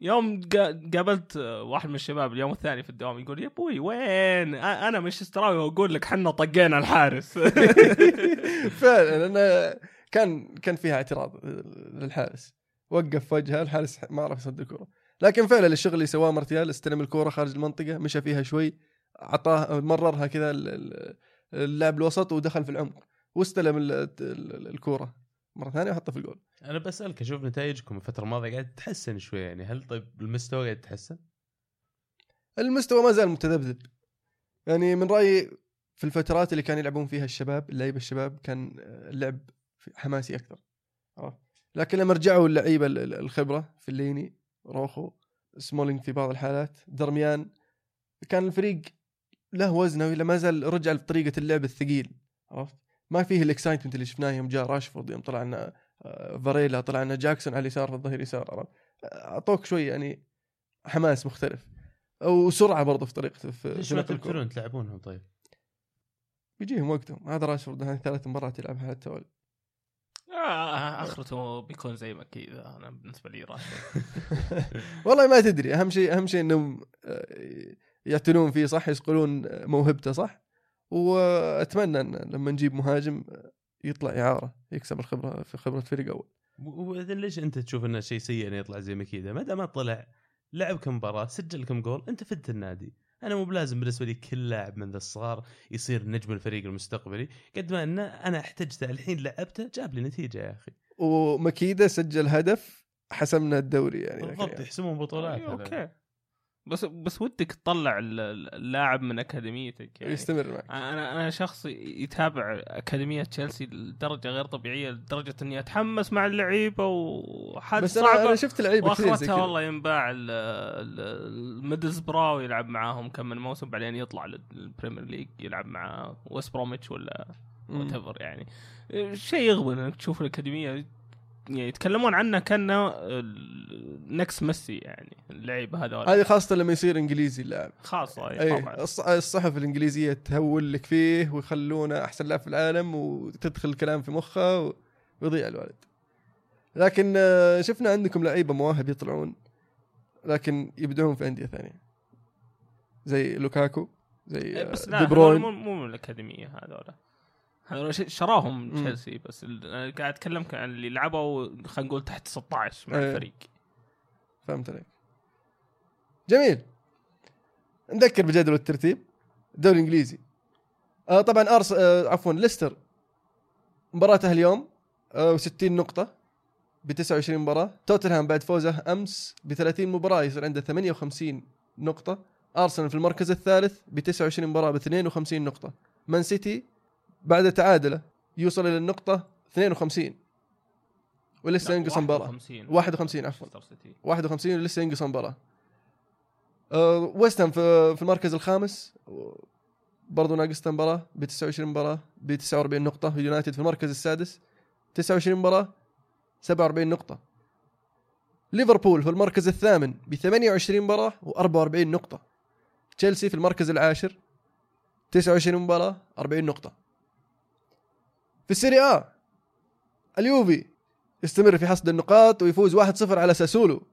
يوم قا- قابلت واحد من الشباب اليوم الثاني في الدوام يقول يا أبوي وين أنا مش استراوي واقول لك حنا طقينا الحارس. <laughs> <laughs> فعلا أنا كان كان فيها اعتراض للحارس. وقف وجهه الحارس ما عرف يصد الكره لكن فعلا الشغل اللي سواه مارتيال استلم الكره خارج المنطقة مشى فيها شوي اعطاه مررها كذا ال- ال- اللاعب الوسط ودخل في العمق واستلم ال- ال- الكره مرة ثانية وحطها في الجول. أنا بسألك أشوف نتائجكم الفترة الماضية قاعد تتحسن شوي يعني. هل طيب المستوى قاعد يتحسن؟ المستوى ما زال متذبذب. يعني من رأيي في الفترات اللي كان يلعبون فيها الشباب اللعيبة الشباب كان اللعب حماسي أكثر. عرفت؟ لكن لما رجعوا اللعيبة ال- ال- الخبرة فيلايني روخو سمولينج في بعض الحالات درميان كان الفريق له وزنه ولا ما زال رجع لطريقة اللعب الثقيل. عرفت؟ ما فيه ال excitement اللي شفناه يوم جاء راشفورد يوم طلع لنا آه، فاريلا طلع لنا جاكسون على اليسار في الظهير يسار عرفت؟ آه، أعطوك شوي يعني حماس مختلف وسرعة برضه في طريقته في ليش ما. تقدرون تلعبونهم طيب؟ بيجيهم وقتهم هذا راشفورد هذه ثلاث مباريات يلعبها على التوالي آه أخرته بيكون زي ما كذا أنا بالنسبة لي راشفورد <laughs> والله ما تدري أهم شيء أهم شيء إنهم آه، يعتنون فيه صح يصقلون موهبته صح واتمنى إن لما نجيب مهاجم يطلع إعارة يكسب الخبرة في خبرة فريق أول. واذا ليش أنت تشوف إنه شيء سيء إنه يطلع زي مكيده ما دام ما طلع لعب كم مباراة سجل كم جول أنت فدت النادي. أنا مو بلازم بالنسبة لي كل لاعب من ذا الصغار يصير نجم الفريق المستقبلي. قد ما إنه أنا احتجته الحين لعبته جاب لي نتيجة يا أخي. ومكيدة سجل هدف حسمنا الدوري يعني. بالضبط. يحسمون بطولات أيوة، هذا. okay. بس بس ودك تطلع ال- ال- اللاعب من أكاديميتك يعني. يستمر معك. أنا أنا شخص يتابع أكاديمية تشيلسي لدرجة غير طبيعية لدرجة إني أتحمس مع اللعيبة وحد بس أنا أنا شفت لعيبة واخرتها والله ينباع ال- ال- الميدلسبرا ويلعب معاهم كم من موسم بعدين يطلع للبريمير ليج يلعب مع ويست بروميتش ولا. وات يعني. شيء يغبن إنك تشوف الأكاديمية يعني يتكلمون عنه كأنه نكس ميسي يعني اللعيبه هذول هذه خاصة لما يصير إنجليزي اللاعب. خاصة إي طبعا. الص- الصحف الإنجليزية تهول لك فيه ويخلونه أحسن لاعب في العالم وتدخل الكلام في مخه ويضيع الولد لكن آه، شفنا عندكم لعيبة مواهب يطلعون لكن يبدعون في أندية ثانية. زي لوكاكو زي آه، بس دي بروين. مو مو من الأكاديمية هذول. شراهم مم. تشيلسي بس أنا قاعد أتكلم عن اللي لعبوا خلينا نقول تحت 16 مع أيه. الفريق. فهمت عليك. جميل. نذكر بجدول الترتيب. الدوري الإنجليزي. آه طبعا ارس آه عفوا ليستر. مباراته اليوم آه 60 نقطة ب 29 مباراة. توتنهام بعد فوزه أمس ب 30 مباراة يصير عنده 58 نقطة. أرسنال في المركز الثالث ب 29 مباراة ب 52 نقطة. مان سيتي بعد تعادله يوصل إلى النقطة 52 ولسه ينقص مباراة. 51 51 عفوا. مانشستر سيتي 51 ولسه ينقص مباراة. أه ويست هام في, في المركز الخامس. برضو ناقص مباراة. ب 29 مباراة. ب 49 نقطة. يونايتد في المركز السادس. 29 مباراة. 47 نقطة. ليفربول في المركز الثامن ب 28 مباراة و44 نقطة. تشيلسي في المركز العاشر. 29 مباراة 40 نقطة. في السيري آ. اليوفي يستمر في حصد النقاط ويفوز 1-0 على ساسولو.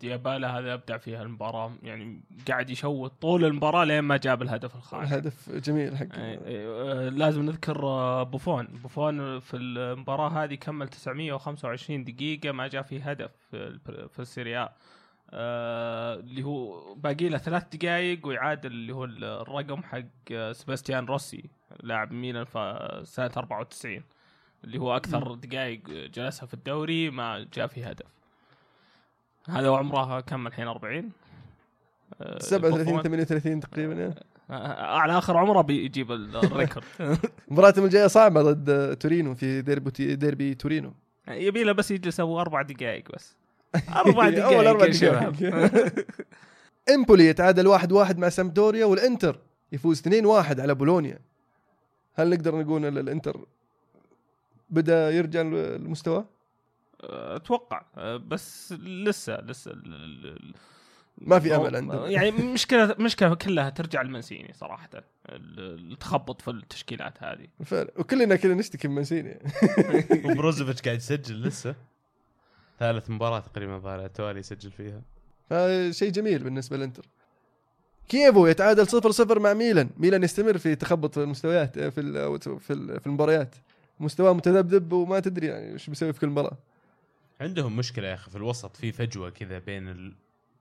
ديبالا هذا أبدع فيها المباراة. يعني قاعد يشوت طول المباراة لين ما جاب الهدف الخامس هدف جميل حق أي- أي- لازم نذكر آه، بوفون. بوفون في المباراة هذه كمل 925 دقيقة ما جاء فيه هدف في السيريا آه، اللي هو باقي له ثلاث دقائق ويعادل اللي هو الرقم حق آه، سباستيان روسي. لاعب ميلان في سنة 94 اللي هو أكثر دقائق جلسها في الدوري ما جاء فيه هدف. هذا وعمره كم الحين؟ 40 آه، 37 بوفون. 38 تقريبا يعني. آه، على آخر عمره بيجيب ال record. <laughs> مباراتهم الجاية صعبة ضد تورينو في ديربي ديربي تورينو. يبي له بس يجلس أبو أربع دقائق بس. <laughs> أربع دقائق اول أربع. دقائق. <laughs> إمبولي يتعادل 1 1 مع سامبدوريا والإنتر يفوز 2 1 على بولونيا. هل نقدر نقول إن الإنتر بدأ يرجع لمستواه؟ أتوقع بس لسه لسه ال- ال- ال- ما في أمل عندهم. <laughs> يعني مشكلة مشكلة كلها ترجع لمنسيني صراحة ال- التخبط في التشكيلات هذه. فعلا وكلنا كذا نشتكي من مانسيني <laughs> وبروزوفيتش <laughs> قاعد يسجل لسه. ثالث مباراة تقريبا ظاهر على التوالي يسجل فيها. فشيء جميل بالنسبة للإنتر. كييفو يتعادل 0 0 مع ميلان. ميلان يستمر في تخبط المستويات في ال- في ال- في المباريات. مستواه متذبذب وما تدري يعني إيش بيسوي في كل مباراة. عندهم مشكلة يا أخي في الوسط. في فجوة كذا بين ال-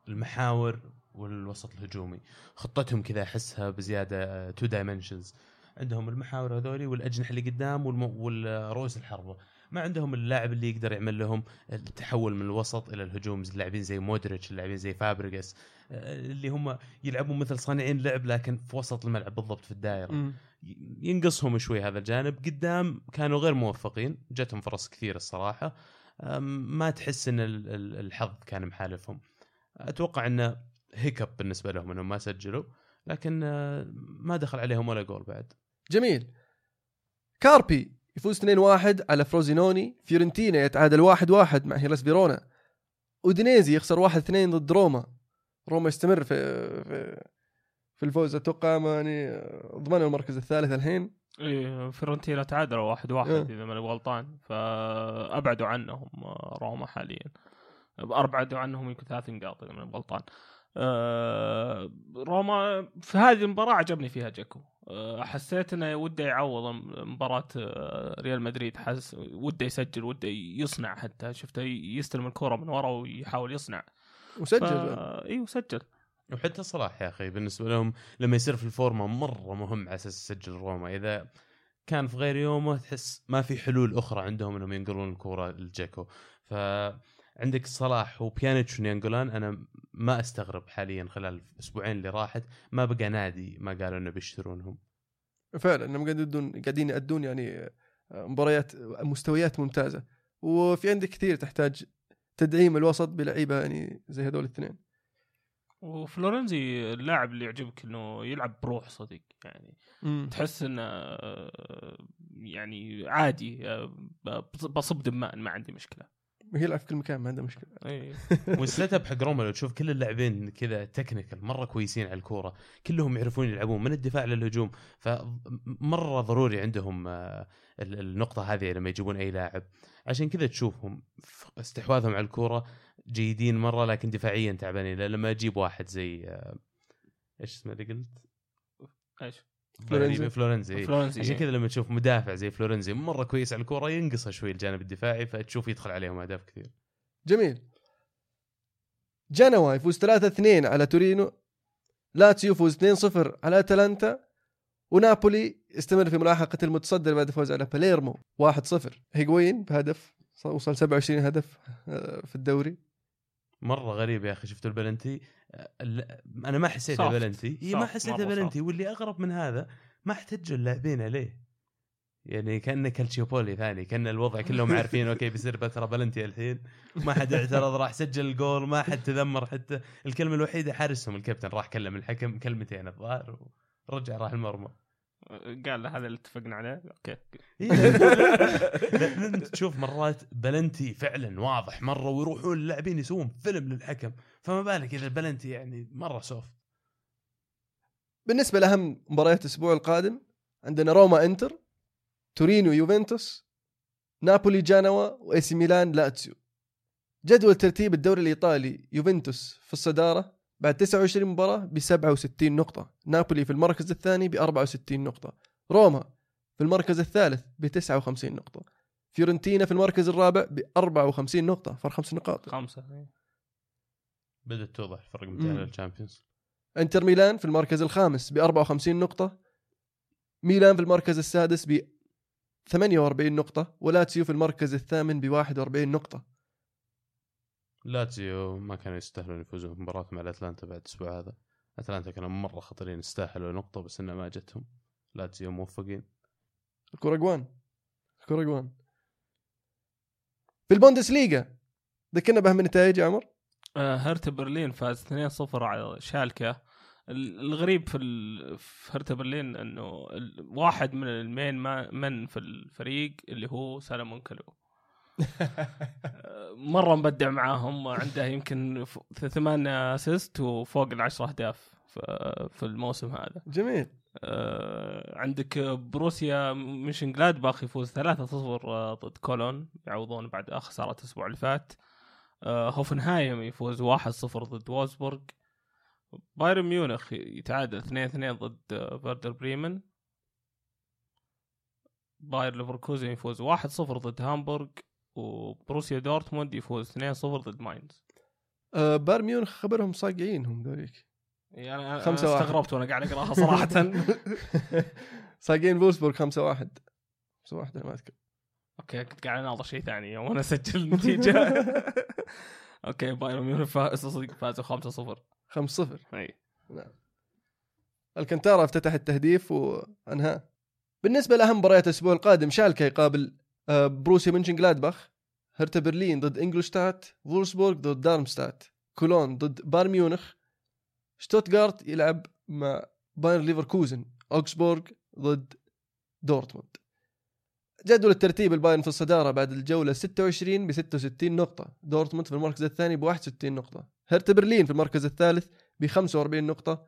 المحاور والوسط الهجومي. خطتهم كذا أحسها بزيادة two dimensions عندهم المحاور هذولي والأجنحة اللي قدام والرؤوس الحربة. ما عندهم اللاعب اللي يقدر يعمل لهم التحول من الوسط إلى الهجوم. اللاعبين زي مودريتش اللاعبين زي فابريجاس آه، اللي هم يلعبون مثل صانعين لعب لكن في وسط الملعب بالضبط في الدائرة. ينقصهم شوي هذا الجانب. قدام كانوا غير موفقين جتهم فرص كثير الصراحة. ما تحس إن ال- ال- الحظ كان محالفهم. أتوقع إنه hiccup بالنسبة لهم إنهم ما سجلوا لكن آه، ما دخل عليهم ولا جول بعد. جميل. كاربي يفوز 2-1 على فروزينوني. فيورنتينا يتعادل 1-1 مع هيلاس فيرونا. أودينيزي يخسر 1-2 ضد روما. روما يستمر في في, في الفوز. أتوقع يعني ضمنوا المركز الثالث الحين. إيه فيرونتينا تعادلوا واحد واحد إيه. إذا ماني غلطان. فأبعدوا عنهم آه، روما حاليا. أبعدوا عنهم يمكن ثلاث نقاط إذا ماني غلطان. آه، روما في هذه المباراة عجبني فيها جاكو. آه، حسيت إنه وده يعوض مباراة آه، ريال مدريد. حس وده يسجل وده يصنع حتى. شفته يستلم الكرة من ورا ويحاول يصنع. وسجل. فا... أيوه سجل وحتى صلاح يا أخي بالنسبة لهم لما يصير في الفورمة مرة مهم على أساس يسجل روما. إذا كان في غير يومه تحس ما في حلول أخرى عندهم انهم ينقلون الكورة لجاكو فعندك صلاح وبيانيتش ونيانجولان أنا ما أستغرب حاليا خلال الأسبوعين اللي راحت ما بقى نادي ما قالوا إنه بيشترونهم. فعلا إنهم قاعدين يدون قاعدين يأدون يعني مباريات مستويات ممتازة. وفي عندك كثير تحتاج تدعيم الوسط بلعيبة يعني زي هذول الاثنين. وفلورنزي اللاعب اللي يعجبك إنه يلعب بروح صدق يعني تحس إنه يعني عادي آه، بصب دماء ما عندي مشكلة. يلعب في كل مكان ما عنده مشكلة. اي <laughs> وال set up حق روما لو تشوف كل اللاعبين كذا technical مرة كويسين على الكورة كلهم يعرفون يلعبون من الدفاع للهجوم. فمره ضروري عندهم آه، ال- النقطة هذه لما يجيبون أي لاعب. عشان كذا تشوفهم استحواذهم على الكورة جيدين مرة لكن دفاعيا تعبانين. لما أجيب واحد زي آه، إيش اسمه اللي قلت؟ إيش؟ فلورنزي. فلورنزي إيه. فلورنزي عشان إيه. كذا لما تشوف مدافع زي فلورنزي مرة كويس على الكورة ينقصه شوي الجانب الدفاعي فتشوف يدخل عليهم أهداف كثير جميل جنوا يفوز 3-2 على تورينو لاتسيو يفوز 2-0 على أتلانتا ونابولي يستمر في ملاحقة المتصدر بعد الفوز على باليرمو 1-0 هيغوين بهدف وصل 27 هدف آه، في الدوري مرة غريب يا أخي شفت البلنتي ال- أنا ما حسيتها. بلنتي إي ما حسيتها بلنتي واللي أغرب من هذا ما احتجوا اللاعبين عليه. يعني كأنه كالتشيوبولي ثاني كأن الوضع كلهم عارفين okay بيصير بترى بلنتي الحين. ما حد اعترض راح سجل الجول ما حد تذمر حتى الكلمة الوحيدة حارسهم. الكابتن راح كلم الحكم كلمتين الظاهر ورجع راح المرمى. قال له هذا اللي اتفقنا عليه. okay. إيه، <laughs> تشوف مرات بلنتي فعلا واضح مرة ويروحون اللاعبين يسوون فيلم للحكم. فما بالك إذا البلنتي يعني مرة soft. بالنسبة لأهم مباريات الأسبوع القادم عندنا روما إنتر تورينو يوفنتوس نابولي جنوا وإي سي ميلان لاتسيو. جدول ترتيب الدوري الإيطالي يوفنتوس في الصدارة بعد 29 مباراة ب 67 نقطة. نابولي في المركز الثاني ب 64 نقطة. روما في المركز الثالث ب 59 نقطة. فيورنتينا في المركز الرابع ب 54 نقطة. فرق خمس نقاط. خمسة إيه. بدأت توضح الفرق. بين ال Champions. انتر ميلان في المركز الخامس ب 54 نقطة. ميلان في المركز السادس ب 48 نقطة. ولاتسيو في المركز الثامن ب 41 نقطة. لاتسيو ما كانوا يستاهلون يفوزون في مباراه مع الأتلانتا بعد الأسبوع هذا. اتلانتا كانوا مرة خطرين استاهلوا نقطة بس انها ما جتهم. لاتسيو موفقين. الكرة جوان الكرة جوان في البوندسليغا. ذكرنا بأهم النتائج يا عمر؟ آه، هرتا برلين فاز 2-0 على شالكه ال- الغريب في ال... في هرتا برلين إنه واحد من ال main man في الفريق اللي هو سالومون كالو <laughs> مرة مبدع معاهم عنده يمكن ثمان assist وفوق العشر أهداف في- الموسم هذا. جميل. آه، عندك بروسيا منشن جلادباخ يفوز 3-0 آه، ضد كولون يعوضون بعد خساره الأسبوع اللي فات. آه، هوفنهايم يفوز 1-0 ضد وولسبورغ بايرن ميونخ يتعادل 2-2 ضد فيردر بريمن. باير ليفركوزن يفوز 1-0 ضد هامبورغ. وبروسيا دورتموند يفوز 2-0 ضد ماينز. آه بايرن ميونخ خبرهم صاقعين هم ذوليك. يعني أنا خمسة. استغربت وأنا قاعد أقراها صراحة. <laughs> <laughs> صاقعين فولسبورغ 5 1 5 1 أنا ما أذكر. okay كنت قاعد أناظر شيء ثاني وأنا أسجل النتيجه <laughs> okay بايرن ميونخ فاز صدق فازوا 5-0 5 0 إي. الكنتارا افتتح التهديف وانهى بالنسبة لأهم مباريات الأسبوع القادم شالكة يقابل بروسيا منشن جلادباخ هرتا برلين ضد إنجلشتات فولسبورغ ضد دارمستات كولون ضد بايرن ميونخ شتوتغارت يلعب مع باير ليفركوزن أوكسبورغ ضد دورتموند. جدول الترتيب البايرن في الصدارة بعد الجولة 26 ب 66 نقطة دورتموند في المركز الثاني ب 61 نقطة هرتا برلين في المركز الثالث ب 45 نقطة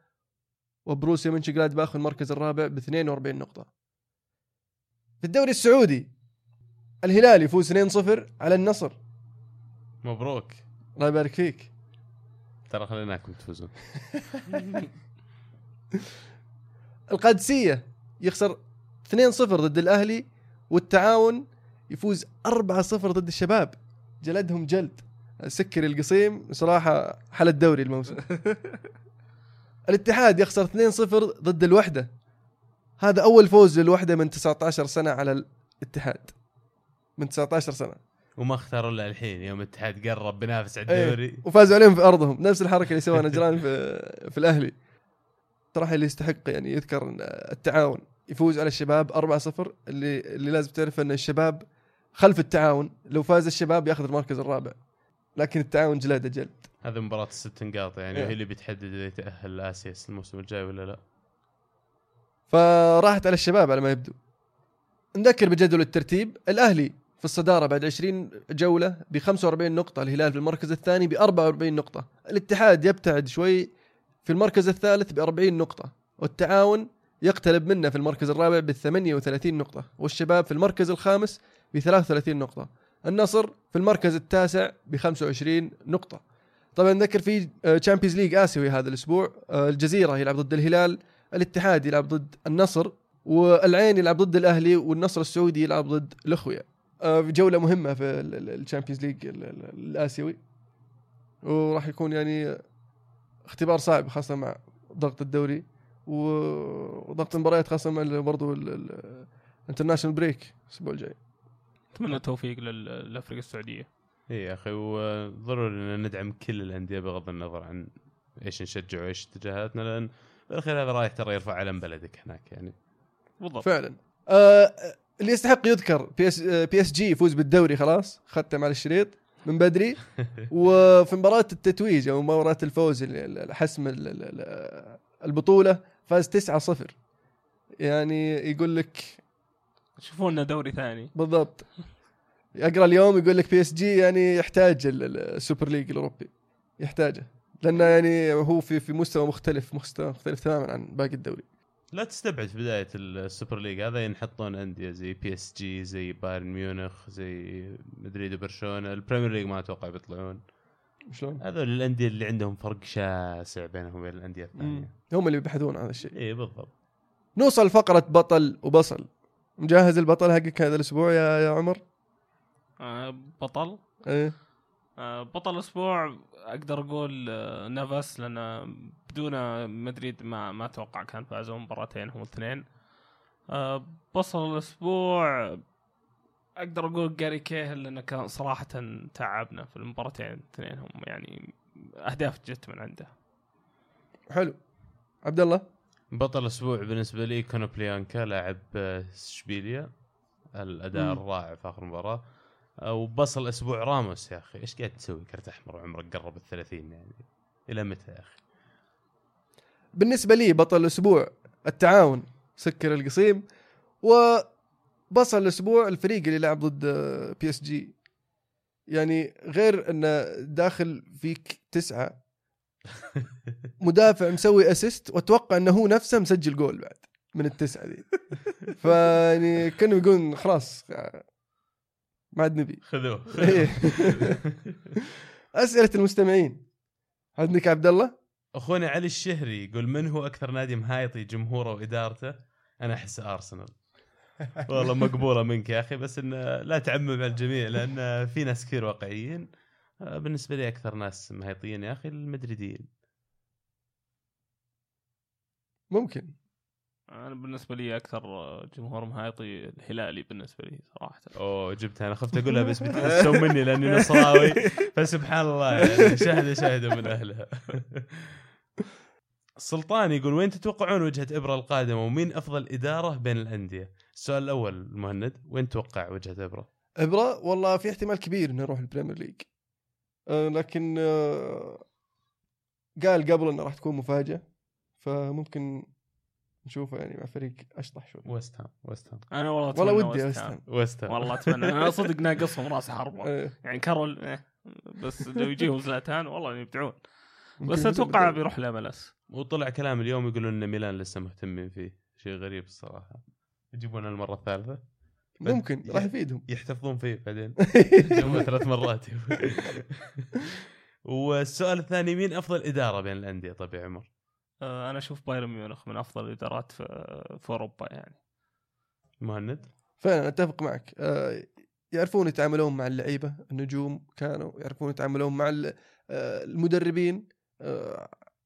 وبروسيا منشنجلادباخ في المركز الرابع ب 42 نقطة. في الدوري السعودي الهلال يفوز 2-0 على النصر. مبروك. الله يبارك فيك. ترى خليناكم تفوزون. <laughs> القادسية يخسر 2-0 ضد الأهلي والتعاون يفوز 4-0 ضد الشباب. جلدهم جلد. سكر القصيم صراحة حل الدوري الموسم. <laughs> الاتحاد يخسر 2-0 ضد الوحدة. هذا أول فوز للوحدة من 19 سنة على الاتحاد. من 19 سنة. وما اختاروا إلا الحين يوم الاتحاد قرب بينافس على إيه. الدوري. وفازوا عليهم في أرضهم. نفس الحركة اللي سواها نجران <laughs> في في الأهلي. صراحة اللي يستحق يعني يذكر التعاون يفوز على الشباب 4-0 اللي اللي لازم تعرف إن الشباب خلف التعاون لو فاز الشباب ياخذ المركز الرابع. لكن التعاون جلده جلد هذه مباراة الست نقاط يعني إيه. وهي اللي بتحدد إذا يتأهل لآسيا الموسم الجاي ولا لا. فراحت على الشباب على ما يبدو. نذكر بجدول الترتيب الأهلي في الصدارة بعد 20 جولة ب 45 نقطة الهلال في المركز الثاني ب 44 نقطة. الاتحاد يبتعد شوي في المركز الثالث ب 40 نقطة والتعاون يقترب منه في المركز الرابع ب 38 نقطة والشباب في المركز الخامس ب 33 نقطة النصر في المركز التاسع ب 25 نقطة. طبعا نذكر في Champions League آسيوي هذا الأسبوع الجزيرة يلعب ضد الهلال الاتحاد يلعب ضد النصر والعين يلعب ضد الأهلي والنصر السعودي يلعب ضد الأخويا. جولة مهمة في ال Champions League ال- ال- الآسيوي. وراح يكون يعني اختبار صعب خاصة مع ضغط الدوري وضغط المباريات خاصة مع برضو ال international break الأسبوع الجاي. أتمنى التوفيق لل- للأفرقة السعودية. اي يا أخي وضروري إن ندعم كل الأندية بغض النظر عن إيش نشجع وإيش اتجاهاتنا لأن بالاخير هذا رايح ترى يرفع علم بلدك هناك يعني. بالضبط. فعلا. آه اللي يستحق يذكر PS آه، PSG يفوز بالدوري خلاص؟ ختم على الشريط من بدري. <laughs> وفي مباراة التتويج أو مباراة الفوز ال- ال- حسم ال- ال- ال- البطولة فاز 9-0 يعني يقول لك شوفوا لنا دوري ثاني. بالضبط. اقرا اليوم يقول لك PSG يعني يحتاج ال- ال- ال Super League الأوروبي. يحتاجه. لأنه يعني هو في في مستوى مختلف مستوى مختلف تماما عن باقي الدوري. لا تستبعد في بداية ال Super League هذا ينحطون أندية زي PSG زي بايرن ميونخ زي مدريد وبرشلونة ال Premier League ما أتوقع بيطلعون شلون؟ هذول الأندية اللي عندهم فرق شاسع بينهم وبين الأندية. الثانية. هم اللي يبحثون عن هذا الشيء. اي بالضبط. نوصل فقرة بطل وبصل. مجهز البطل حقك هذا الأسبوع يا يا عمر؟ آه، بطل. إيه. بطل الأسبوع أقدر أقول آه، نافاس لأن بدون مدريد ما ما أتوقع كان فازوا مباراتين هم الاثنين. آه، بطل الأسبوع أقدر أقول جاري كيهل لأنه كان صراحة تعبنا في المباراتين الاثنين. هم يعني أهداف جت من عنده. حلو. عبد الله بطل الأسبوع بالنسبة لي كونوبليانكا لاعب آه، إشبيليا. الأداء. الرائع في آخر مباراة. آه، وبصل أسبوع راموس يا أخي. إيش قاعد تسوي؟ كرت أحمر وعمرك قرب ال 30 يعني. إلى متى يا أخي؟ بالنسبة لي بطل الأسبوع التعاون سكر القصيم وبصل الأسبوع الفريق اللي لعب ضد PSG يعني غير إنه داخل فيك تسعة. <laughs> مدافع مسوي assist وأتوقع إنه هو نفسه مسجل جول بعد من التسعة دي فيعني كانوا يقولون خلاص ما عاد نبي خذوه. إيه. <laughs> أسئلة المستمعين. عندك عبد الله؟ أخونا علي الشهري يقول من هو أكثر نادي مهايطي جمهوره وإدارته؟ أنا أحس ارسنال <laughs> والله مقبولة منك يا أخي بس انه لا تعمم على الجميع لأن في ناس كثير واقعيين. بالنسبة لي أكثر ناس مهيطين يا أخي المدريديين. ممكن. أنا بالنسبة لي أكثر آه، جمهور مهايطي الهلالي بالنسبة لي صراحة. أوه جبتها. أنا خفت أقولها بس بتحسون <laughs> مني لأني نصراوي. فسبحان الله يعني شهد شاهد من أهلها. <laughs> السلطان يقول وين تتوقعون وجهة إبرا القادمة؟ ومين أفضل إدارة بين الأندية؟ السؤال الأول مهند وين تتوقع وجهة إبرا؟ إبرا؟ والله في احتمال كبير إنه يروح ال Premier League. آه لكن آه قال قبل إنه راح تكون مفاجأة فممكن نشوفه يعني مع فريق أشطح شوي. ويست هام ويست هام أنا والله والله أتمنى ودي ويست هام. هام ويست هام والله أتمنى. أنا صدق ناقصهم رأس حربة. <laughs> إيه. يعني كارول إيه. بس لو يجيهم زلاتان والله يبدعون. بس أتوقع بيروح لام إس. وطلع كلام اليوم يقولون إن ميلان لسه مهتمين فيه. شيء غريب الصراحة. يجيبونه المرة الثالثة. ممكن راح يفيدهم. يحتفظون فيه بعدين. <laughs> ثلاث مرات. <laughs> والسؤال الثاني مين أفضل إدارة بين الأندية؟ يا عمر؟ آه، أنا أشوف بايرن ميونخ من أفضل الإدارات في, في أوروبا يعني. مهند؟ فعلا أتفق معك. آه، يعرفون يتعاملون مع اللعيبة النجوم كانوا يعرفون يتعاملون مع آه، المدربين.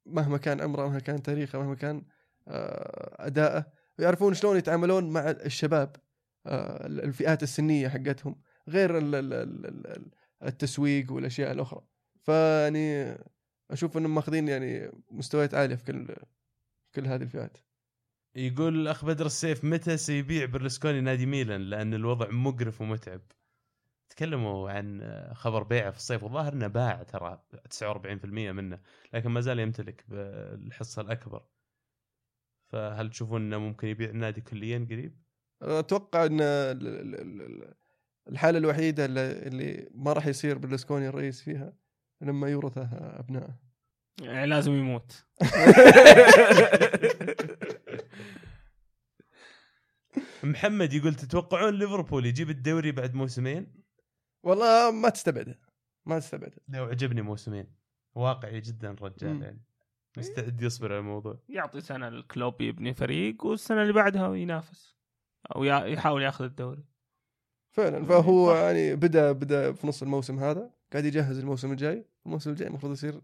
مهما كان عمره مهما كان تاريخه مهما كان أداءه ويعرفون شلون يتعاملون مع الشباب الفئات السنية حقتهم غير ال- ال- ال- ال- التسويق والأشياء الأخرى. فيعني أشوف إنهم ماخذين يعني مستويات عالية في كل كل هذه الفئات. يقول الاخ بدر السيف متى سيبيع برلسكوني نادي ميلان؟ لأن الوضع مقرف ومتعب. تكلموا عن خبر بيعه في الصيف. وظاهر إنه باع ترى 49% منه لكن ما زال يمتلك بالحصة الأكبر. فهل تشوفون إنه ممكن يبيع النادي كليا قريب؟ أتوقع إن ال- ال- ال- الحالة الوحيدة اللي ما راح يصير برلسكوني الرئيس فيها لما يورثه أبنائه. يعني لازم يموت. <laughs> محمد يقول تتوقعون ليفربول يجيب الدوري بعد موسمين؟ والله ما تستبعده. ما تستبعده. لو عجبني موسمين. واقعي جدا الرجال. يعني. مستعد يصبر على الموضوع. يعطي سنة الكلوب يبني فريق والسنة اللي بعدها ينافس. أو يحاول ياخذ الدوري. فعلا. فهو صح. يعني بدأ بدأ في نص الموسم هذا. قاعد يجهز الموسم الجاي. الموسم الجاي المفروض يصير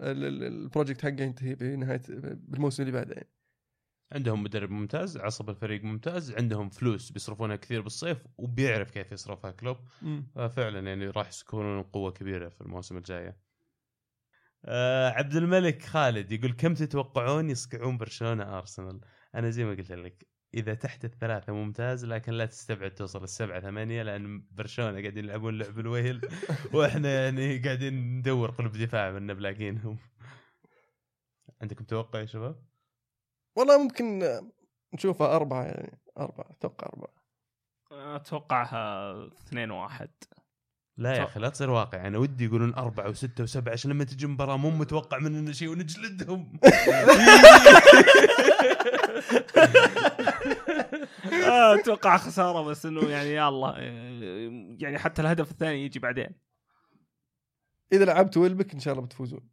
ال- ال- ال project حقه ينتهي بنهايه بالموسم اللي بعده يعني. عندهم مدرب ممتاز عصب الفريق ممتاز عندهم فلوس بيصرفونها كثير بالصيف وبيعرف كيف يصرفها كلوب. ففعلا يعني راح يكونون قوة كبيرة في الموسم الجايه آه عبد الملك خالد يقول كم تتوقعون يصقعون برشلونه ارسنال أنا زي ما قلت لك إذا تحت الثلاثة ممتاز لكن لا تستبعد توصل السبعة ثمانية لأن برشلونة قاعدين يلعبون لعب الويل <laughs> وإحنا يعني قاعدين ندور قلب دفاع من بلاقينهم عندكم توقع يا شباب؟ والله ممكن نشوفها أربعة يعني أربعة أتوقع أربعة. أتوقعها 2 1 لا يا. أخي لا تصير واقع. أنا ودي يقولون أربعة وستة وسبعة عشان لما تجي مباراة مو متوقع مننا شيء ونجلدهم. <laughs> آه، أتوقع خسارة بس إنه يعني يا الله يعني حتى الهدف الثاني يجي بعدين. إذا لعبت ويلبك إن شاء الله بتفوزون.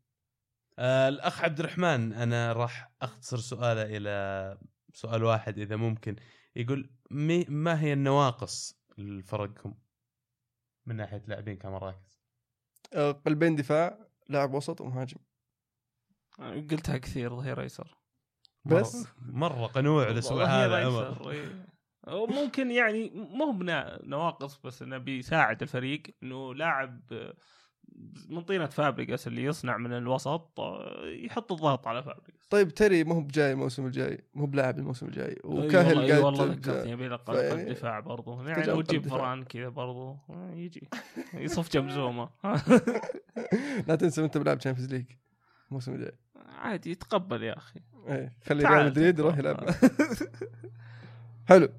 آه الأخ عبد الرحمن أنا راح أختصر سؤاله إلى سؤال واحد إذا ممكن. يقول ما هي النواقص لفرقكم؟ من ناحية لاعبين كمراكز آه، قلبين دفاع لاعب وسط ومهاجم قلتها كثير ظهير أيسر بس؟ مرة قنوع الأسبوع ظهير هذا عمر إيه. ممكن يعني مو هو بنا- نواقص بس إنه بيساعد الفريق إنه لاعب من طينة فابريجاس اللي يصنع من الوسط آه، يحط الضغط على فابريجاس طيب تري ما هو بجاي الموسم الجاي مو بلاعب الموسم الجاي وكاهيل والله, قاعد والله جا- ذكرتني يبي له قلب دفاع برضو. يعني تجاوب لو تجيب قلب دفاع. فاران كذا برضو آه، يجي. <laughs> يصف جنب زوما <laughs> لا تنسى انت بلعب Champions League الموسم الجاي. عادي يتقبل يا أخي. إيه خلي ريال مدريد يروح. يلعب. <laughs> حلو.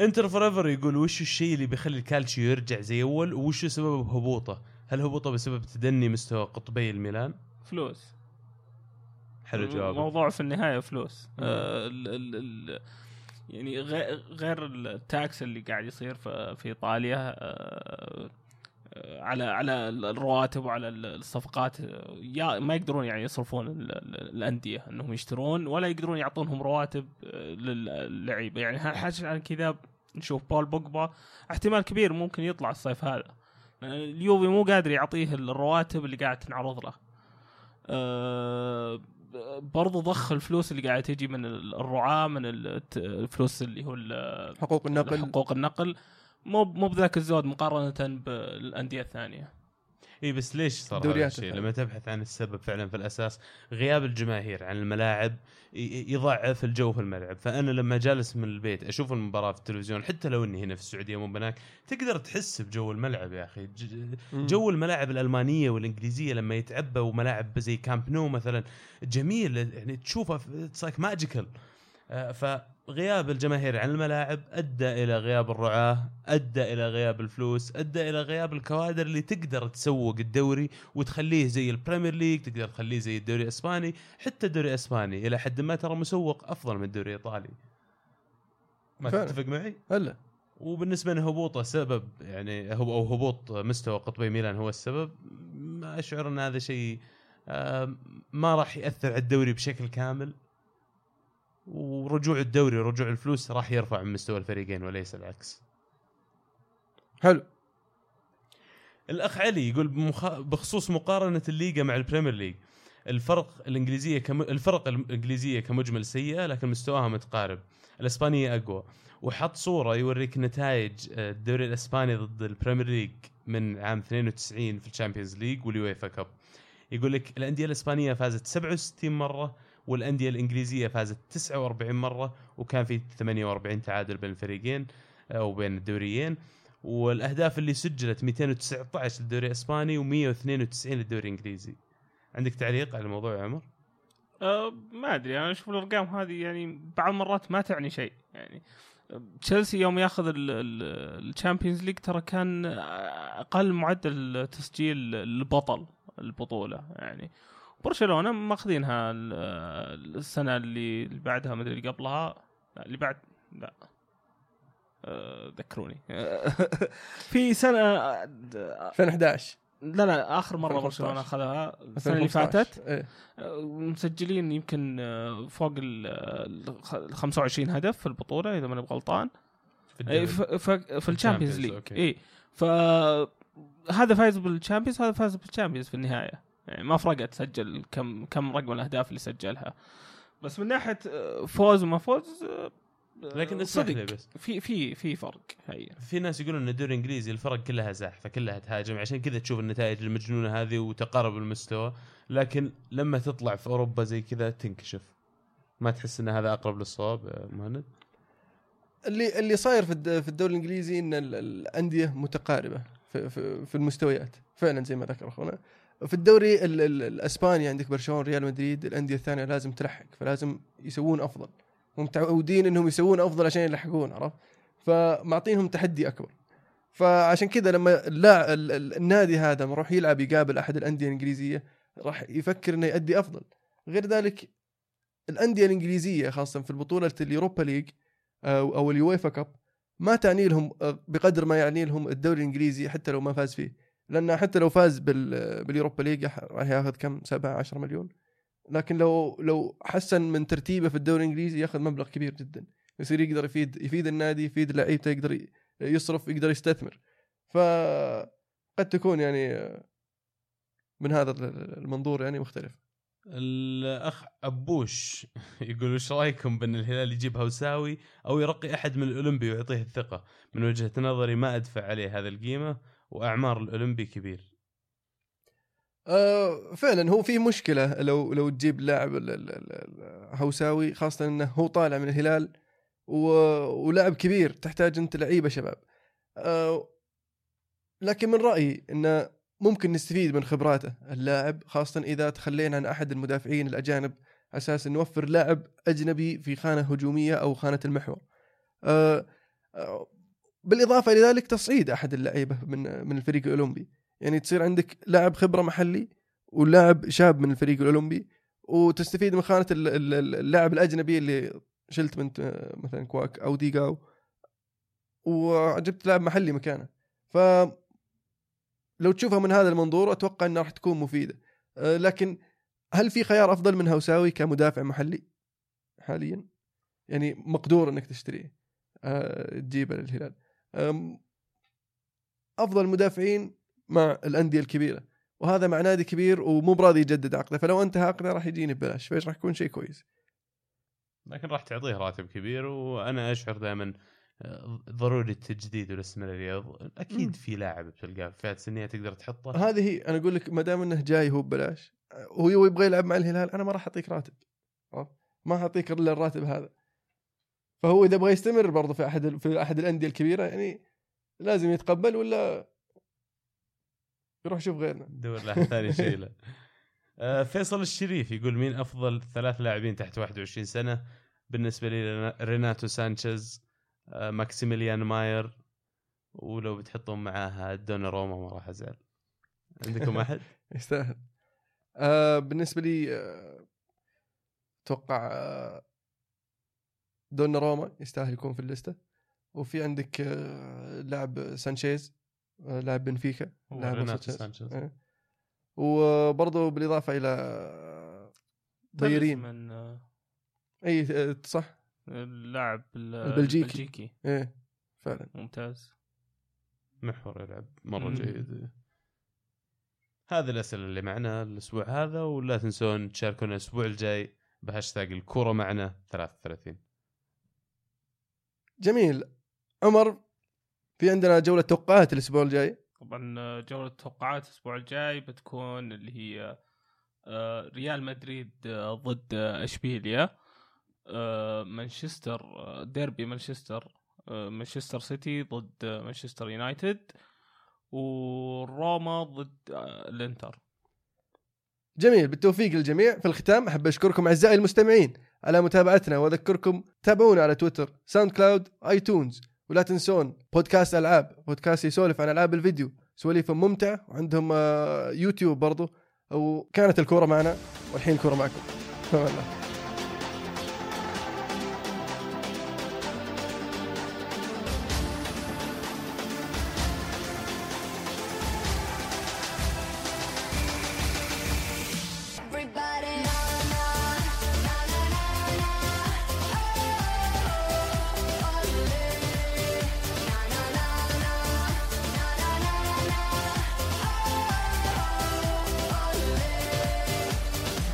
Inter Forever يقول وش الشيء اللي بيخلي الكالتشيو يرجع زي أول؟ وش سبب هبوطه؟ هل هبوطه بسبب تدني مستوى قطبي الميلان؟ فلوس. حلو جوابك. الموضوع في النهاية فلوس. آه ال ال ال يعني غير ال tax اللي قاعد يصير في, إيطاليا آه آه، على على الرواتب وعلى الصفقات يا ما يقدرون يعني يصرفون ال- ال- الأندية إنهم يشترون ولا يقدرون يعطونهم رواتب للعيبة. يعني حاجة عن كذا نشوف بول بوجبا. احتمال كبير ممكن يطلع الصيف هذا. اليوفي مو قادر يعطيه الرواتب اللي قاعد تنعرض له. آه، برضو ضخ الفلوس اللي قاعدة تجي من الرعاة من الفلوس اللي هو حقوق النقل. حقوق النقل. مو مو بذاك الزود مقارنة بالأندية الثانية. إي بس ليش صار هذا الشيء؟ لما تبحث عن السبب فعلا في الأساس غياب الجماهير عن الملاعب يضعف الجو في الملعب، فأنا لما جالس من البيت أشوف المباراة في التلفزيون حتى لو إني هنا في السعودية مو بذاك تقدر تحس بجو الملعب يا أخي،. جو الملاعب الألمانية والإنجليزية لما يتعبى وملاعب زي كامب نو مثلا جميل يعني تشوفه it's magical آه، فغياب الجماهير عن الملاعب أدى إلى غياب الرعاة، أدى إلى غياب الفلوس، أدى إلى غياب الكوادر اللي تقدر تسوق الدوري وتخليه زي ال Premier League، تقدر تخليه زي الدوري الإسباني، حتى الدوري الإسباني إلى حد ما ترى مسوق أفضل من الدوري الإيطالي. ما فعلا. تتفق معي؟ هلا وبالنسبة لهبوطه سبب يعني هو أو هبوط مستوى قطبي ميلان هو السبب ما أشعر أن هذا شيء آه، ما راح يأثر على الدوري بشكل كامل ورجوع الدوري ورجوع الفلوس راح يرفع من مستوى الفريقين وليس العكس. حلو. الأخ علي يقول بمخ... بخصوص مقارنة الليغا مع ال Premier League الفرق الإنجليزية كم... الفرق الإنجليزية كمجمل سيئة لكن مستواها متقارب. الاسبانيه أقوى. وحط صورة يوريك نتائج آه، الدوري الإسباني ضد ال Premier League من عام 92 في ال Champions League وال UEFA Cup. يقول لك الأندية الإسبانية فازت 67 مرة والأندية الإنجليزية فازت 49 مرة وكان في 48 تعادل بين الفريقين آه، أو بين الدوريين. والأهداف اللي سجلت 219 للدوري الإسباني و192 للدوري الإنجليزي. عندك تعليق على الموضوع يا عمر؟ أه ما أدري. أنا أشوف الأرقام هذه يعني بعض المرات ما تعني شيء. يعني تشيلسي يوم ياخذ ال Champions League ترى كان أقل معدل تسجيل البطل البطولة يعني. برشلونة ماخذينها ال- السنة اللي بعدها ما أدري اللي قبلها. لا اللي بعد لا. أه، ذكروني. <laughs> في سنة 2011 لا لا آخر مرة 2015. برشلونة أخذها السنة اللي 2015. فاتت. إيه. مسجلين يمكن آه، فوق ال ال 25 هدف في البطولة إذا ماني غلطان في في ال Champions League. اي ف هذا فايز بال Champions هذا فاز بال Champions في النهاية. يعني ما فرقت سجل كم كم رقم الأهداف اللي سجلها. بس من ناحية آه، فوز وما فوز آه، لكن صدق. بس. في في في فرق هي. في ناس يقولون إن الدوري الإنجليزي الفرق كلها زاحفه كلها تهاجم عشان كذا تشوف النتائج المجنونة هذه وتقارب المستوى. لكن لما تطلع في أوروبا زي كذا تنكشف. ما تحس إن هذا أقرب للصواب مهند؟ اللي اللي صاير في الد- في الدوري الإنجليزي إن ال- الأندية متقاربة في, في, في المستويات. فعلا زي ما ذكر أخونا. في الدوري ال ال الإسباني عندك برشلونة ريال مدريد الأندية الثانية لازم تلحق فلازم يسوون أفضل. هم متعودين إنهم يسوون أفضل عشان يلحقون عرفت؟ فمعطينهم تحدي أكبر. فعشان كذا لما ال- النادي هذا لما يروح يلعب يقابل أحد الأندية الإنجليزية راح يفكر إنه يؤدي أفضل. غير ذلك الأندية الإنجليزية خاصة في البطولة ال Europa League أو أو ال UEFA Cup ما تعني لهم آه، بقدر ما يعني لهم الدوري الإنجليزي حتى لو ما فاز فيه. لأن حتى لو فاز بال بال Europa League راح ياخذ كم؟ 7 10 مليون. لكن لو لو حسن من ترتيبه في الدوري الإنجليزي ياخذ مبلغ كبير جدا. يصير يقدر يفيد يفيد النادي يفيد لعيبته يقدر يصرف يقدر يستثمر. فقد تكون يعني من هذا المنظور يعني مختلف. الأخ أبوش <laughs> يقول وش رأيكم بأن الهلال يجيب هوساوي أو يرقي أحد من الأولمبي ويعطيه الثقة؟ من وجهة نظري ما أدفع عليه هذا القيمة. وأعمار الأولمبي كبير آه فعلا هو في مشكلة لو لو تجيب لاعب هوساوي خاصة إنه هو طالع من الهلال. ولاعب كبير تحتاج أنت لعيبة شباب آه لكن من رأيي إنه ممكن نستفيد من خبراته اللاعب خاصة إذا تخلينا عن أحد المدافعين الأجانب على أساس نوفر لاعب أجنبي في خانة هجومية أو خانة المحور آه آه بالإضافة إلى ذلك تصعيد أحد اللعيبة من من الفريق الأولمبي. يعني تصير عندك لاعب خبرة محلي ولاعب شاب من الفريق الأولمبي وتستفيد من خانة ال- ال- ال- اللاعب الأجنبي اللي شلت من مثلا كواك أو ديجاو وجبت لاعب محلي مكانه. ف لو تشوفها من هذا المنظور أتوقع إنها راح تكون مفيدة. لكن هل في خيار أفضل من هوساوي كمدافع محلي حاليا؟ يعني مقدور إنك تشتريه. أه، تجيبه للهلال. أفضل مدافعين مع الأندية الكبيرة. وهذا مع نادي كبير ومو براضي يجدد عقده. فلو انتهى عقده راح يجيني ببلاش فإيش راح يكون شيء كويس؟ لكن راح تعطيه راتب كبير وأنا أشعر دائما ضروري التجديد والاستمراريه أكيد. في لاعب بتلقاه في فئات سنية تقدر تحطه. هذه هي أنا أقول لك ما دام إنه جاي هو ببلاش وهو يبغى يلعب مع الهلال أنا ما راح أعطيك راتب؟ ما اعطيك إلا الراتب هذا. فهو إذا بغى يستمر برضه في أحد في أحد الأندية الكبيرة يعني لازم يتقبل ولا يروح يشوف غيرنا. دور له ثاني شيء له. <laughs> آه، فيصل الشريف يقول مين أفضل ثلاث لاعبين تحت 21 سنة؟ بالنسبة لي ريناتو سانشيز آه، ماكسيميليان ماير ولو بتحطون معاها دوناروما ما راح أزعل. عندكم أحد؟ <laughs> يستاهل. آه بالنسبة لي آه، أتوقع آه دوناروما يستاهل يكون في الليستة. وفي عندك آه لاعب سانشيز آه لاعب بنفيكا لاعب سانشيز. سانشيز. إيه. وبرضه بالإضافة إلى آه، ضيرين من اي صح؟ اللاعب ال- البلجيكي. البلجيكي. إيه فعلا. ممتاز. محور يلعب مرة مم. جيد. هذه الأسئلة اللي معنا الأسبوع هذا ولا تنسون تشاركونا الأسبوع الجاي بهاشتاج الكورة معنا 33 جميل. عمر في عندنا جولة توقعات الأسبوع الجاي؟ طبعا آه، جولة التوقعات الأسبوع الجاي بتكون اللي هي آه، ريال مدريد آه، ضد إشبيليا. مانشستر ديربي مانشستر مانشستر سيتي ضد مانشستر يونايتد. وروما ضد الإنتر. جميل. بالتوفيق للجميع. في الختام أحب أشكركم أعزائي المستمعين. على متابعتنا واذكركم تابعونا على تويتر ساوند كلاود iTunes ولا تنسون بودكاست ألعاب بودكاست يسولف عن ألعاب الفيديو. سواليف ممتع وعندهم آه، يوتيوب برضو وكانت الكورة معنا والحين الكورة معكم. الله